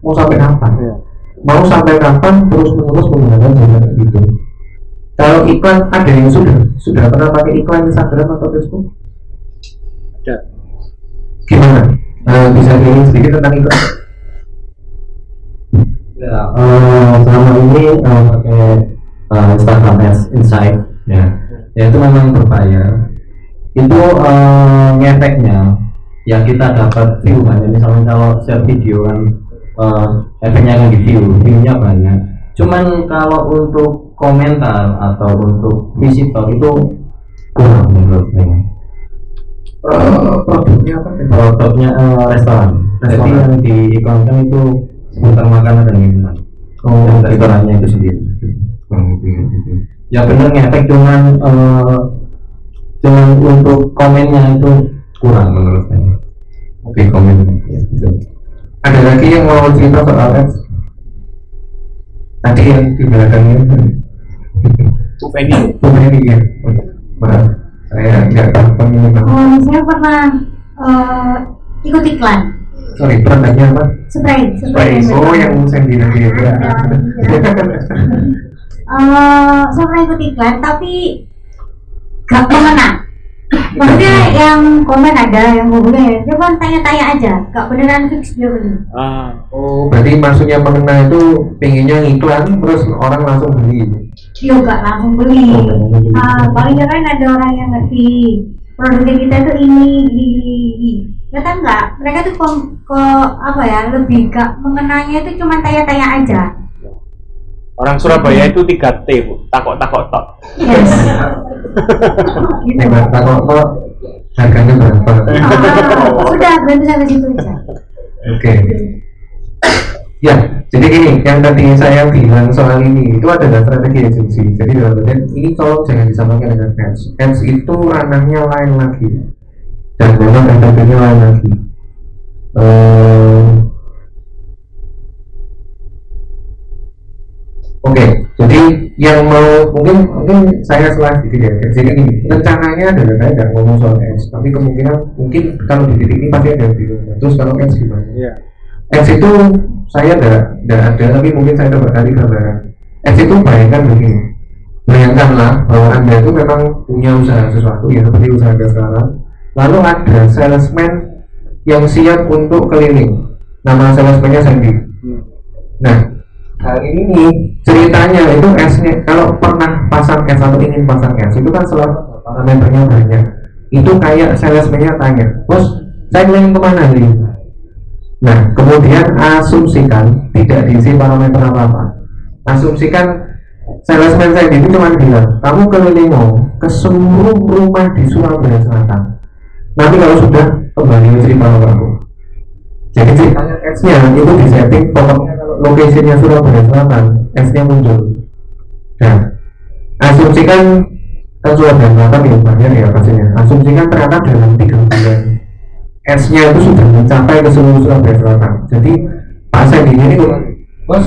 mau sampai kapan? Iya. mau sampai kapan terus menerus menggunakan jalan itu? Kalau iklan ada yang sudah sudah pernah pakai iklan Instagram atau Facebook? Ada. Gimana? Nah, bisa sharing sedikit tentang iklan Ya, eh, selama ini eh, pakai eh, Instagram Ads Insight ya, ya itu memang berbayar. Itu eh, ngefeknya ya kita dapat view banyak. Misalnya kalau share video kan eh, efeknya kan di view, viewnya banyak. Cuman kalau untuk komentar atau untuk visitor itu kurang menurut saya. Eh, produknya apa? Produknya eh, restoran. Jadi Restoran. yang diiklankan itu seputar makanan dan minuman. Oh, dan restorannya itu sendiri. Ya bener ngefek cuman eh, cuman untuk komennya itu kurang menurut saya. Oke, komen. Ya, gitu. Ada lagi yang mau cerita soal ads? Tadi yang di belakangnya Bu Feni Bu Mary ya. Maaf, saya nggak tahu. Oh, saya pernah eh, ikut iklan Sorry, produknya apa? spray Spray. Oh, yang Sandy tadi ya. Eh, saya pernah ikut iklan tapi gak mengena maksudnya yang komen ada yang hubungnya ya cuma tanya-tanya aja gak beneran fix dia beli ah Oh, berarti maksudnya mengena itu pengennya ngiklan terus orang langsung beli. dia gak langsung beli Oh, nggak langsung beli. ah paling nggak kan ada orang yang ngerti produknya kita tuh ini ini ini, ini. Ternyata enggak mereka tuh kok, kok apa ya lebih gak mengenanya itu cuma tanya-tanya aja orang Surabaya itu 3 T bu takok takok tok yes gitu Nek Mbak, kalau kok harganya berapa? Ah, sudah berhenti sampai situ aja Oke. Ya, jadi gini, yang tadi saya bilang soal ini itu adalah strategi agensi. Jadi dalam artian ini tolong jangan disamakan dengan ads. Ads itu ranahnya lain lagi, dan memang metodenya lain lagi. Ehm, Oke, jadi yang mau mungkin mungkin saya salah sedikit ya. Jadi ini rencananya adalah saya nggak ngomong soal ads, tapi kemungkinan mungkin kalau di titik ini pasti ada yang bingung. Terus kalau ads gimana? iya Ads itu saya tidak tidak ada, tapi mungkin saya coba cari gambaran. Ads itu bayangkan begini, bayangkanlah bahwa anda itu memang punya usaha sesuatu ya seperti usaha anda sekarang. Lalu ada salesman yang siap untuk keliling. Nama salesmannya Sandy. Nah, hari ini ceritanya itu S-nya kalau pernah pasang S atau ingin pasang S itu kan selalu parameternya banyak. Itu kayak salesman-nya tanya, bos, saya keliling ke mana nih? Nah, kemudian asumsikan tidak diisi parameter apa-apa. Asumsikan salesman saya itu cuma bilang, kamu keliling mau ke seluruh rumah di Surabaya Selatan. Nanti kalau sudah kembali cerita sama aku. Jadi ceritanya S-nya itu di setting pokoknya kalau lokasinya Surabaya Selatan, S-nya muncul. Nah, asumsikan kan sudah berangkat ya banyak ya pastinya. Asumsikan ternyata dalam tiga bulan S-nya itu sudah mencapai ke seluruh Surabaya Selatan. Jadi Pak Sandy ini bos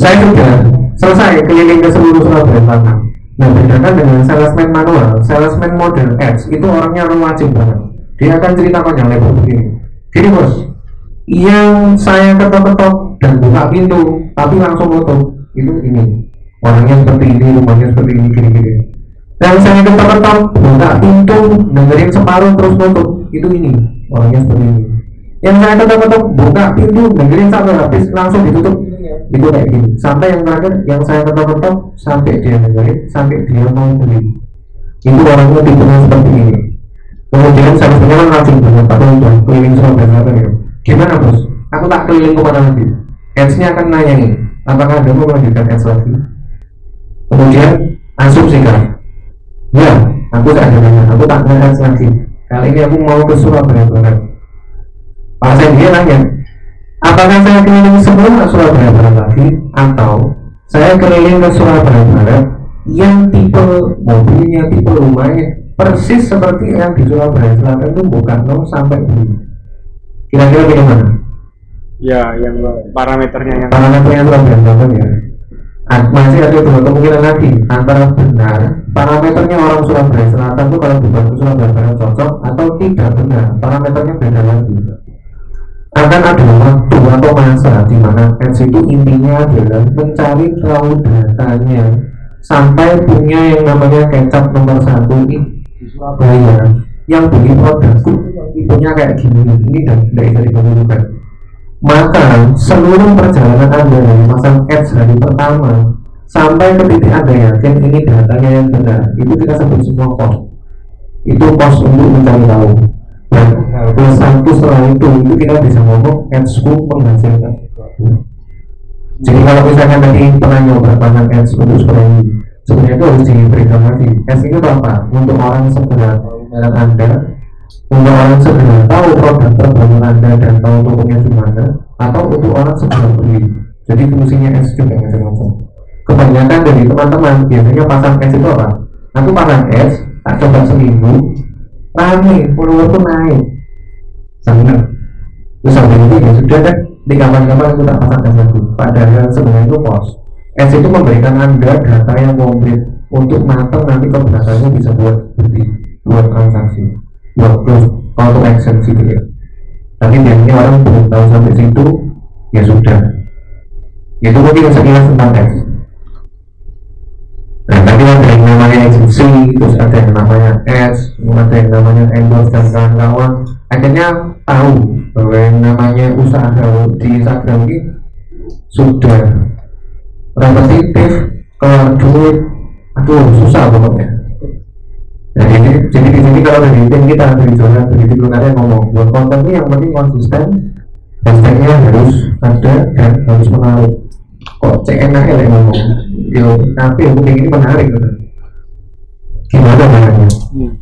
saya sudah selesai keliling ke seluruh Surabaya Selatan. Nah bedakan dengan salesman manual salesman model X itu orangnya orang wajib banget dia akan ceritakan yang lebar begini. Gini bos. Yang saya ketok-ketok dan buka pintu tapi langsung nutup itu ini. Orangnya seperti ini rumahnya seperti ini gini-gini yang saya ketok-ketok buka pintu dengerin separuh terus nutup itu ini. Orangnya seperti ini. Yang saya ketok-ketok buka pintu dengerin sampai habis langsung ditutup. Itu kayak gini. Sampai yang terakhir yang saya ketok-ketok sampai dia dengerin sampai dia mau beli. Itu orangnya tipenya seperti ini kemudian saya sebenarnya langsung banget tapi udah keliling Surabaya Selatan itu gimana bos? Aku tak keliling ke mana lagi ads-nya akan nanya nih apakah anda mau melanjutkan ads lagi? Kemudian asumsikan ya aku tak ada aku tak nanya ads lagi. Kali ini aku mau ke Surabaya Barat Pak dia nanya apakah saya keliling semua Surabaya Barat lagi? Atau saya keliling ke Surabaya Barat yang tipe mobilnya tipe rumahnya persis seperti yang di Surabaya Selatan itu bukan no sampai B kira-kira bagaimana? Ya, yang parameternya yang parameternya Surabaya Selatan ya? Ah, masih ada dua kemungkinan lagi antara benar parameternya orang Surabaya Selatan itu kalau bukan ke Surabaya Barat cocok atau tidak benar parameternya beda lagi. Akan ada waktu atau masa di mana ads itu intinya adalah mencari tahu datanya. Sampai punya yang namanya kecap nomor satu ini Surabaya yang beli produkku yang tipenya kayak gini ini dan tidak bisa dibandingkan maka seluruh perjalanan anda dari pasang ads hari pertama sampai ke titik anda yakin ini datanya yang benar itu kita sebut semua cost itu cost untuk mencari tahu. Dan plus satu setelah itu itu kita bisa ngomong adsku menghasilkan. Jadi kalau misalnya tadi pernah nyoba pasang ads untuk seperti sebenarnya itu harus diberikan lagi. Ads itu apa? Untuk orang segera merek anda untuk orang segera tahu produk terbaru anda dan tahu tokonya di mana atau untuk orang segera beli. Jadi fungsinya ads juga macam-macam. Kebanyakan dari teman-teman biasanya pasang ads itu apa? Aku pasang ads tak coba seminggu rame follower tuh naik. Sangat terus sampai itu ya sudah deh di kapan-kapan aku tak pasang ads lagi. Padahal sebenarnya itu pos ads itu memberikan anda data yang komplit. Untuk matang nanti ke belakangnya bisa buat beli buat transaksi buat close call to action gitu ya. Tapi biasanya orang belum tahu sampai situ ya sudah. Itu mungkin sekilas tentang ads Nah, tadi ada yang namanya agency, terus ada yang namanya ads, ada yang namanya endorse dan kawan-kawan. Akhirnya tahu bahwa yang namanya usaha di Instagram ini sudah repetitif, keluar duit, aduh susah pokoknya. Nah, jadi, jadi di sini kalau dari tim kita dari zona dari tim lunarnya ngomong buat konten ini yang penting konsisten, hashtagnya harus ada dan harus menarik. Kok enak ya ngomong, yo tapi yang penting ini menarik gitu. Gimana caranya? Hmm.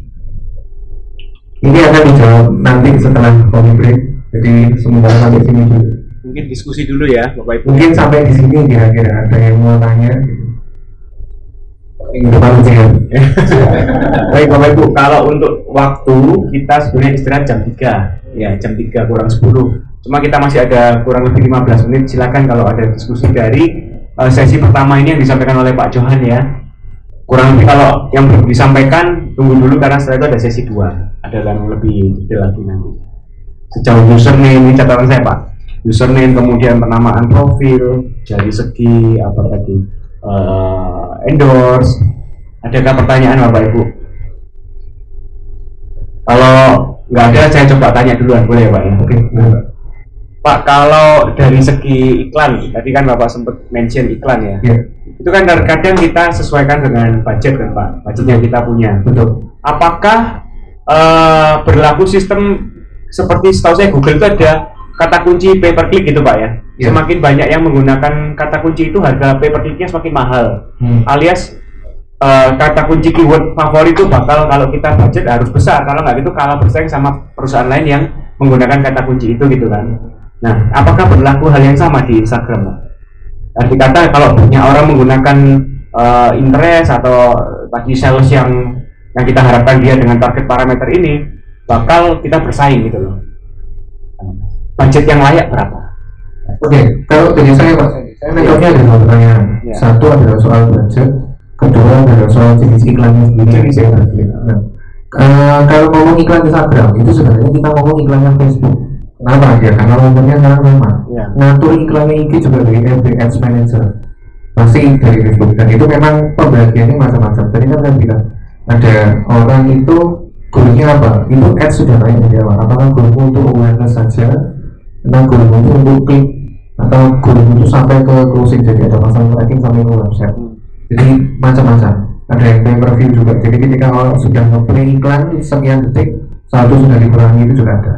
Ini akan dijawab nanti setelah break. Jadi sementara sampai sini dulu. Mungkin diskusi dulu ya, Bapak Ibu. Mungkin sampai di sini kira-kira ada yang mau tanya. Minggu depan jangan. Baik Bapak Ibu, kalau untuk waktu kita sebenarnya istirahat jam 3 ya jam 3 kurang 10 cuma kita masih ada kurang lebih 15 menit. Silakan kalau ada diskusi dari eh, sesi pertama ini yang disampaikan oleh Pak Johan ya. Kurang lebih kalau yang belum disampaikan tunggu dulu karena setelah itu ada sesi 2 ada yang lebih detail lagi nanti. Sejauh username ini catatan saya Pak username kemudian penamaan profil dari segi apa tadi eh, endorse. Adakah pertanyaan Bapak Ibu? Kalau nggak ada saya coba tanya duluan. Boleh ya Pak? Ya Oke, Pak kalau dari segi iklan tadi kan Bapak sempat mention iklan ya. Ya, itu kan terkadang kita sesuaikan dengan budget kan Pak? Budget yang kita punya. Betul. apakah eh, berlaku sistem seperti setahu saya Google itu ada kata kunci pay per click gitu Pak ya Iya. semakin banyak yang menggunakan kata kunci itu harga pay per clicknya semakin mahal Hmm. alias eh, kata kunci keyword favorit itu bakal kalau kita budget harus besar kalau nggak gitu kalah bersaing sama perusahaan lain yang menggunakan kata kunci itu gitu kan nah apakah berlaku hal yang sama di Instagram Pak? Arti kata kalau banyak orang menggunakan eh, interest atau tadi sales yang yang kita harapkan dia dengan target parameter ini bakal kita bersaing gitu loh budget yang layak berapa Oke, kalau dari saya Pak, saya nangkapnya ada dua pertanyaan. Ya. Satu adalah soal budget, kedua adalah soal jenis iklannya sendiri. Jenis yang saya target. Nah, eh, kalau ngomong iklan Instagram itu sebenarnya kita ngomong iklannya Facebook. Kenapa ya? Karena momennya sekarang sama. Ya. Ngatur iklannya IG juga dari FB Ads Manager. Masih dari Facebook dan itu memang pembagiannya macam-macam. Tadi kan saya bilang ada orang itu goalnya apa? Itu ads sudah banyak di awal. Apakah goalmu untuk awareness saja? Atau goalmu itu untuk klik atau goalmu itu sampai ke closing jadi ada pasang tracking sampai ke website. Jadi macam-macam. Ada yang pay per view juga. Jadi ketika orang sudah nge-play iklan sekian detik, satu sudah dikurangi itu juga ada.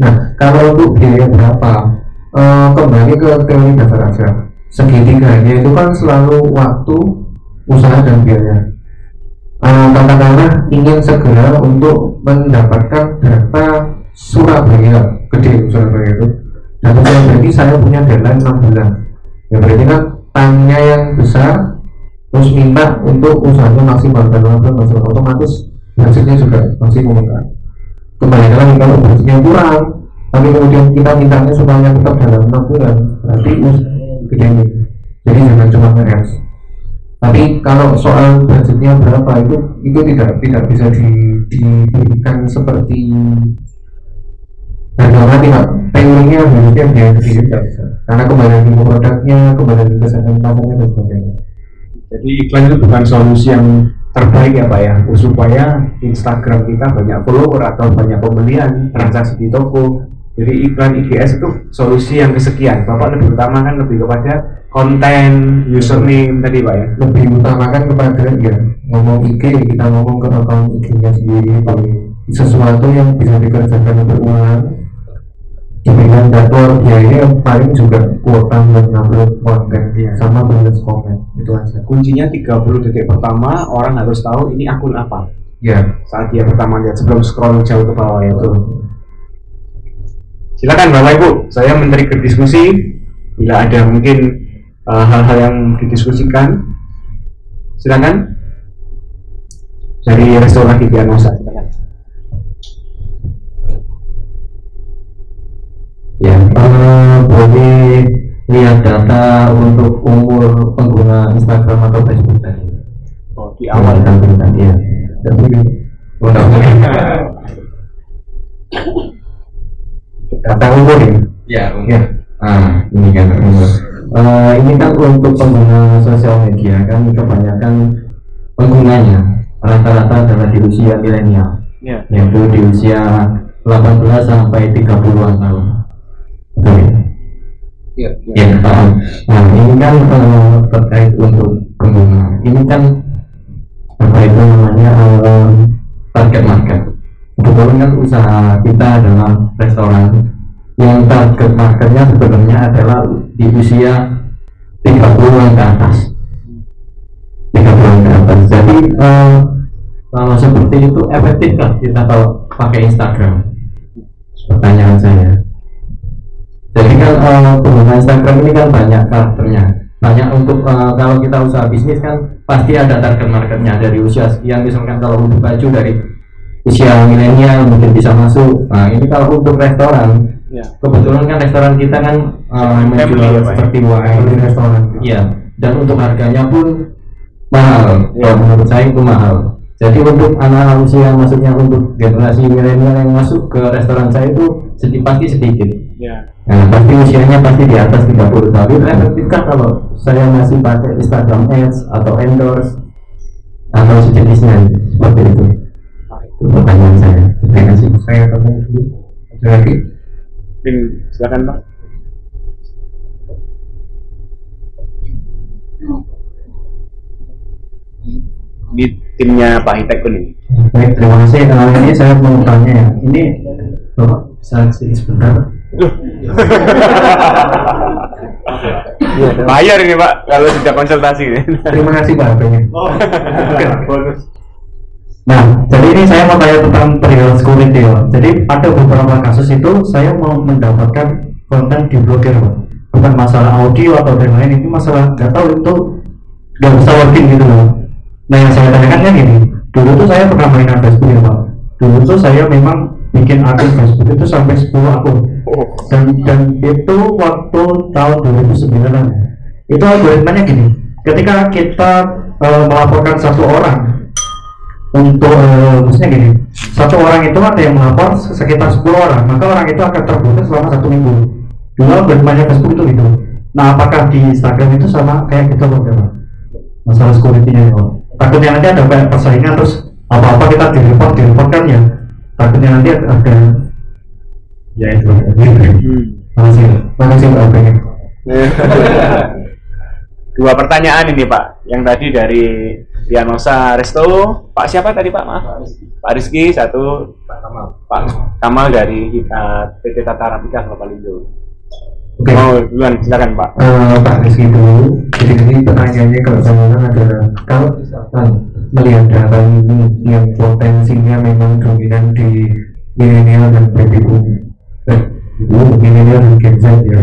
Nah, kalau untuk biaya berapa? Eh, kembali ke teori dasar aja. Segitiganya itu kan selalu waktu, usaha dan biaya. Eh, katakanlah ingin segera untuk mendapatkan data Surabaya, gede Surabaya itu. Data Surabaya ini saya punya deadline 6 bulan. Ya berarti kan time-nya yang besar, terus minta untuk usahanya maksimal dan maksimal otomatis budgetnya juga maksimum kan kembali lagi kalau budgetnya kurang tapi kemudian kita mintanya supaya tetap dalam enam bulan berarti gede nih jadi jangan cuma nge tapi kalau soal budgetnya berapa itu itu tidak tidak bisa di, diberikan seperti harga mati pak harusnya biaya sendiri tidak bisa karena kembali lagi ke produknya kembali lagi ke segmen pasarnya dan sebagainya Jadi iklan itu bukan solusi yang terbaik ya Pak ya, supaya Instagram kita banyak follower atau banyak pembelian, transaksi di toko. Jadi iklan IGS itu solusi yang kesekian. Bapak lebih utamakan lebih kepada konten, username tadi Pak ya. lebih utamakan kepada ya ngomong IG kita ngomong ke akun IG-nya sendiri sesuatu yang bisa dikerjakan berulang diberikan jadwal biaya paling juga kuota buat ngupload konten Iya. sama balas komen itu aja Kuncinya 30 detik pertama orang harus tahu ini akun apa. ya Saat dia pertama lihat sebelum scroll jauh ke bawah ya, itu. Silakan Bapak Ibu, saya menteri ke diskusi. Bila ada mungkin uh, hal-hal yang didiskusikan, silakan. Dari restoratif diagnosa, silakan. Ya, eh, boleh lihat data untuk umur pengguna Instagram atau Facebook tadi. Oh, di Awal tampilkan, ya. Jadi, data umur ya ya, ya Ah, ini kan umur. Eh, ini kan untuk pengguna sosial media kan kebanyakan penggunanya rata-rata adalah di usia milenial, Ya. yaitu di usia 18 sampai 30-an tahun. Ya? ya Ya. Nah, ini kan eh, terkait untuk pengguna. Ini kan apa itu namanya eh, target market. Kebetulan kan usaha kita adalah restoran yang target marketnya sebenarnya adalah di usia 30-an ke atas. 30-an ke atas. Jadi eh, kalau seperti itu efektifkah kita kalau pakai Instagram? Pertanyaan saya. Eh, pengguna Instagram ini kan banyak karakternya. Banyak untuk eh, kalau kita usaha bisnis kan pasti ada target marketnya dari usia sekian misalkan kalau untuk baju dari usia milenial mungkin bisa masuk. Nah ini kalau untuk restoran Ya. kebetulan kan restoran kita kan Family menjual ya, ya? seperti wine, restoran Iya, dan untuk harganya pun mahal. Iya. Kalau menurut saya itu mahal. Jadi untuk anak usia maksudnya untuk generasi milenial yang masuk ke restoran saya itu sedikit pasti sedikit. Ya. Nah, pasti usianya pasti di atas 30 tahun. Itu efektifkah kalau saya masih pakai Instagram Ads atau endorse atau sejenisnya seperti itu? Itu pertanyaan saya. Terima kasih. saya ketemu dulu ada lagi Mungkin silakan Pak. Ini timnya Pak Hitek ini. Baik, terima kasih. Kalau ini saya mau tanya ya. Ini Bapak bisa sini sebentar. Bayar ini Pak kalau sudah konsultasi. terima kasih pak HP-nya bonus. Nah, jadi ini saya mau tanya tentang perihal security ya. Jadi ada beberapa kasus itu saya mau mendapatkan konten di blogger Pak. Bukan masalah audio atau yang lain, itu masalah nggak tahu itu nggak bisa login gitu loh nah yang saya tanyakan kan gini dulu tuh saya pernah mainan Facebook ya pak dulu tuh saya memang bikin akun Facebook itu sampai 10 akun. Dan dan itu waktu tahun 2009 an itu algoritmanya gini ketika kita eh, melaporkan satu orang untuk eh, maksudnya gini satu orang itu ada yang melapor sekitar 10 orang maka orang itu akan terblokir selama satu minggu. Dulu algoritmanya Facebook itu gitu. Nah apakah di Instagram itu sama kayak gitu ya Pak? masalah security-nya ya. Pak? takutnya nanti ada kayak persaingan terus apa-apa kita di report di report kan ya takutnya nanti ada ya itu makasih makasih Pak Abeng. Dua pertanyaan ini Pak, yang tadi dari Pianosa Resto, Pak siapa tadi Pak? Maaf. Pak Rizky satu, Pak Kamal dari kita PT Tata Rapika Globalindo. Oke. Mau duluan silakan Pak. Eh, Pak Rizky dulu. Jadi ini pertanyaannya kalau saya adalah kalau misalkan melihat data ini yang potensinya memang dominan di milenial dan baby boom, eh, milenial dan Gen Z ya.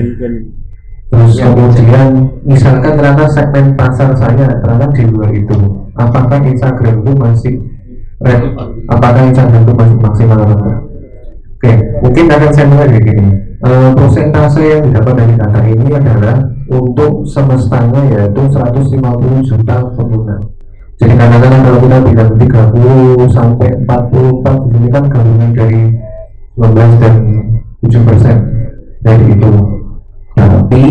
Terus kemudian misalkan ternyata segmen pasar saya ternyata di luar itu, apakah Instagram itu masih red? Apakah Instagram itu masih maksimal atau enggak? Oke, mungkin akan saya mulai dari gini. Eh, persentase yang didapat dari data ini adalah untuk semestanya yaitu 150 juta pengguna. Jadi kadang-kadang kalau kita bilang 30 sampai 44 di sini kan gabungan dari 12 dan 7 persen dari itu. Tapi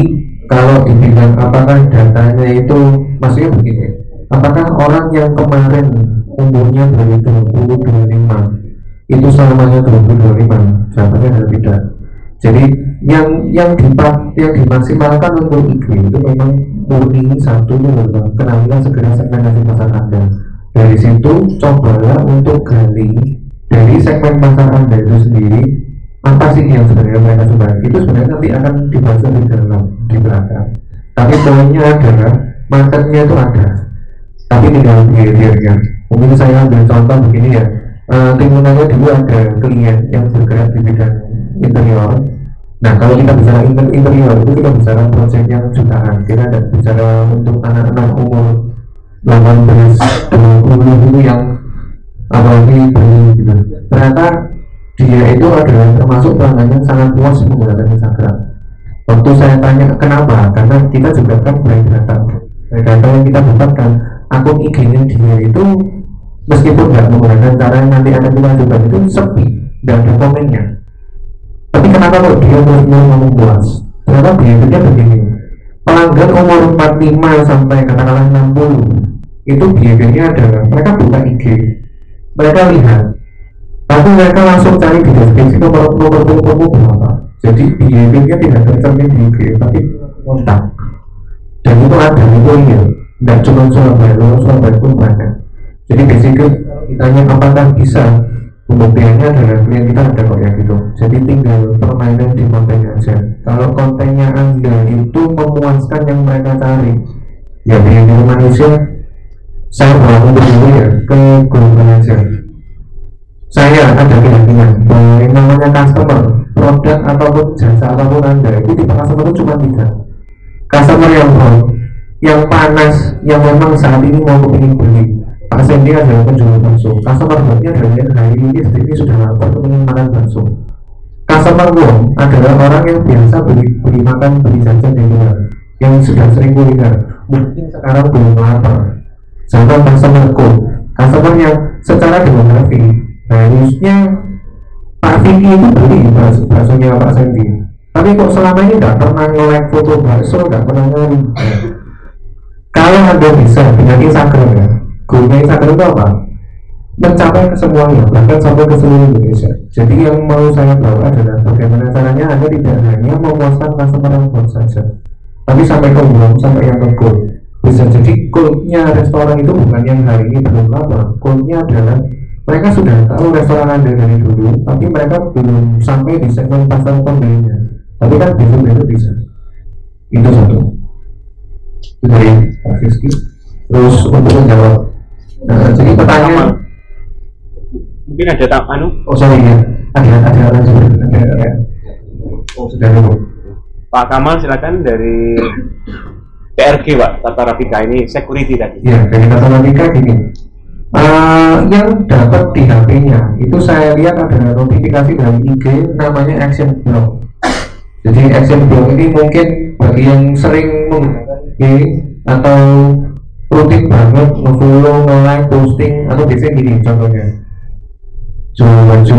kalau dibilang apakah datanya itu maksudnya begini, apakah orang yang kemarin umurnya dari 20 25 itu selamanya 2025 jawabannya adalah tidak jadi yang yang dipak yang dimaksimalkan untuk IG itu memang murni satu adalah kenalilah segera segmentasi pasar anda dari situ cobalah untuk gali dari segmen pasar anda itu sendiri apa sih yang sebenarnya mereka suka. Itu sebenarnya nanti akan dibahas di dalam di belakang. Tapi poinnya adalah marketnya itu ada. Tapi tinggal behaviornya mungkin saya ambil contoh begini ya. Timunannya dulu ada klien yang bergerak di bidang interior. Nah kalau kita bicara inter- interior itu kita bicara proyek yang jutaan kita tidak bicara untuk anak-anak umur 18 20 itu yang apalagi bayi gitu. Ternyata dia itu adalah termasuk pelanggan yang sangat puas menggunakan Instagram. Waktu saya tanya kenapa karena kita juga kan dari data data yang kita dapatkan akun IG-nya dia itu meskipun nggak menggunakan cara yang nanti akan kita coba itu sepi nggak ada komennya tapi kenapa kok dia terus puas? Ternyata behaviornya begini? Pelanggan umur 45 sampai katakanlah 60 itu behaviornya adalah mereka buka IG mereka lihat. Tapi mereka langsung cari di deskripsi nomor nomor teleponmu berapa. Jadi behaviornya tidak tercermin di IG tapi kontak. Dan itu ada itu real nggak cuma Surabaya Surabaya pun banyak jadi basically ditanya apakah bisa pembuktiannya adalah klien kita ada kok ya gitu. Jadi tinggal permainan di kontennya aja. Kalau kontennya anda itu memuaskan yang mereka cari ya behavior manusia saya bawa untuk ya ke Google aja. Saya ada keyakinan bahwa yang namanya customer produk ataupun jasa apa pun anda itu di customer itu cuma tiga. Customer yang pro yang panas yang memang saat ini mau kepingin beli Pak Sandy adalah penjual bakso? Customer adalah yang hari ini ini sudah lapar kepingin makan bakso. Customer warm adalah orang yang biasa beli beli makan beli jajan di luar yang sudah sering kuliner. Mungkin sekarang belum lapar. Sama customer cold customer yang secara demografi harusnya Pak Vicky itu beli bakso baksonya Pak Sandy tapi kok selama ini tidak pernah nge-like foto bakso tidak pernah nyari kalau anda bisa dengan Instagram ya gunanya Instagram itu apa? Mencapai ke semuanya bahkan sampai ke seluruh Indonesia. Jadi yang mau saya bawa adalah bagaimana caranya anda tidak hanya memuaskan customer yang saja tapi sampai ke umum sampai yang ke goal bisa jadi goalnya restoran itu bukan yang hari ini belum lapar goalnya adalah mereka sudah tahu restoran anda dari dulu tapi mereka belum sampai di segmen pasar pembelinya. Tapi kan besok-besok bisa. Itu satu. Dari Pak Rizky. Terus untuk menjawab nah, jadi pertanyaan Mungkin ada tak anu? Oh sorry ya. Ada ada ada ada ada oh sudah dulu Pak Kamal silakan dari TRG Pak Tata Rapika. Ini security tadi. Ya, dari matematika gini. Eh, yang dapat di HP-nya itu saya lihat ada notifikasi dari IG namanya Action Block. Jadi Action Block ini mungkin bagi yang sering menggunakan IG atau rutin banget nge-follow, nge-like, posting. Atau biasanya gini contohnya. Jual baju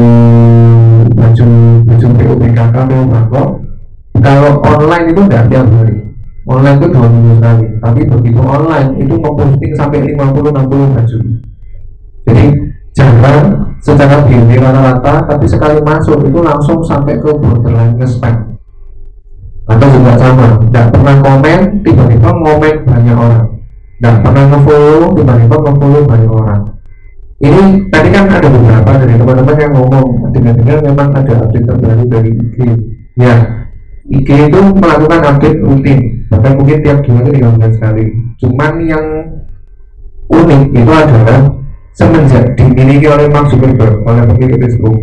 baju baju PUBKK PU Mako kalau online itu nggak tiap hari. Online itu dua minggu sekali. Tapi begitu online itu memposting sampai 50-60 baju. Jadi jarang secara biaya rata-rata tapi sekali masuk itu langsung sampai ke borderline nge-spam. Atau juga sama tidak pernah komen tiba-tiba ngomen banyak orang tidak pernah nge-follow tiba-tiba nge-follow banyak orang. Ini tadi kan ada beberapa dari teman-teman yang ngomong dengar-dengar memang ada update terbaru dari IG ya IG itu melakukan update rutin. Bahkan mungkin tiap dua atau tiga sekali. Cuman yang unik itu adalah semenjak dimiliki oleh Mark Zuckerberg oleh pemilik Facebook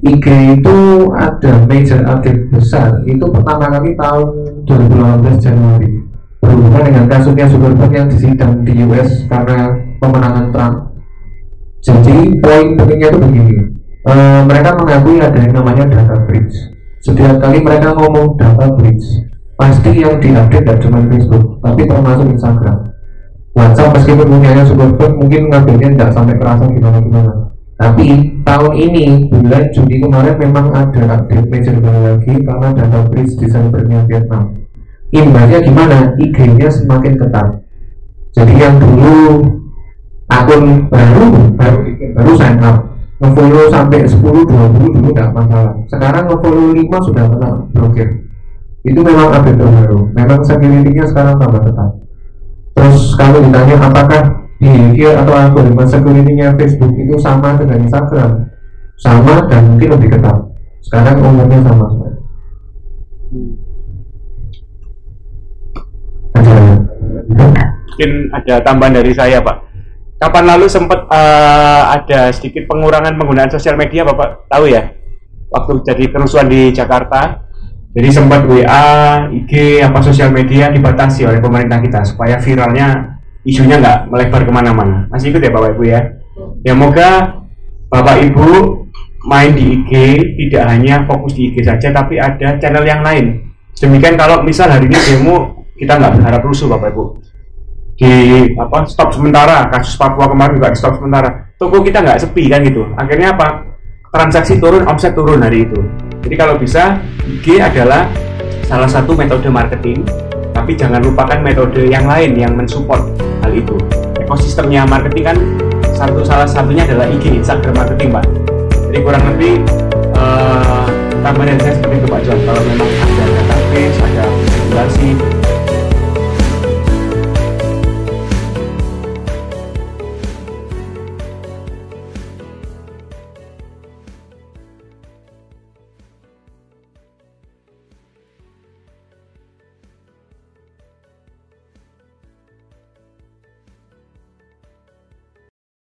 IG itu ada major update besar. Itu pertama kali tahun 2018 Januari berhubungan dengan kasusnya Zuckerberg yang disidang di US karena pemenangan Trump. Jadi poin pentingnya itu begini. Eh, mereka mengakui ada yang namanya data breach. Setiap kali mereka ngomong data breach pasti yang diupdate tidak cuma Facebook tapi termasuk Instagram. WhatsApp meskipun punyanya Zuckerberg mungkin ngambilnya tidak sampai kerasa gimana-gimana. Tapi tahun ini bulan Juni kemarin memang ada update major lagi karena data breach di servernya Vietnam imbasnya gimana? IG-nya semakin ketat. Jadi yang dulu akun baru baru baru sign up ngefollow sampai 10 20 dulu tidak masalah. Sekarang ngefollow 5 sudah kena blokir. Itu memang update terbaru. Memang security-nya sekarang tambah ketat. Terus kalau ditanya apakah behavior atau algoritma security-nya Facebook itu sama dengan Instagram? Sama dan mungkin lebih ketat. Sekarang umurnya sama mungkin ada tambahan dari saya Pak. Kapan lalu sempat eh, ada sedikit pengurangan penggunaan sosial media Bapak? Tahu ya? Waktu jadi kerusuhan di Jakarta. Jadi sempat WA, IG, apa sosial media dibatasi oleh pemerintah kita supaya viralnya isunya nggak melebar ke mana-mana. Masih ikut ya Bapak Ibu ya? Ya moga Bapak Ibu main di IG tidak hanya fokus di IG saja tapi ada channel yang lain. Demikian kalau misal hari ini demo kita nggak berharap rusuh Bapak Ibu. Di apa stop sementara. Kasus Papua kemarin juga stop sementara. Toko kita nggak sepi kan gitu. Akhirnya apa? Transaksi turun omset turun hari itu. Jadi kalau bisa IG adalah salah satu metode marketing. Tapi jangan lupakan metode yang lain yang mensupport hal itu. Ekosistemnya marketing kan satu salah satunya adalah IG Instagram marketing pak. Jadi kurang lebih eh tambahan saya seperti itu Pak John kalau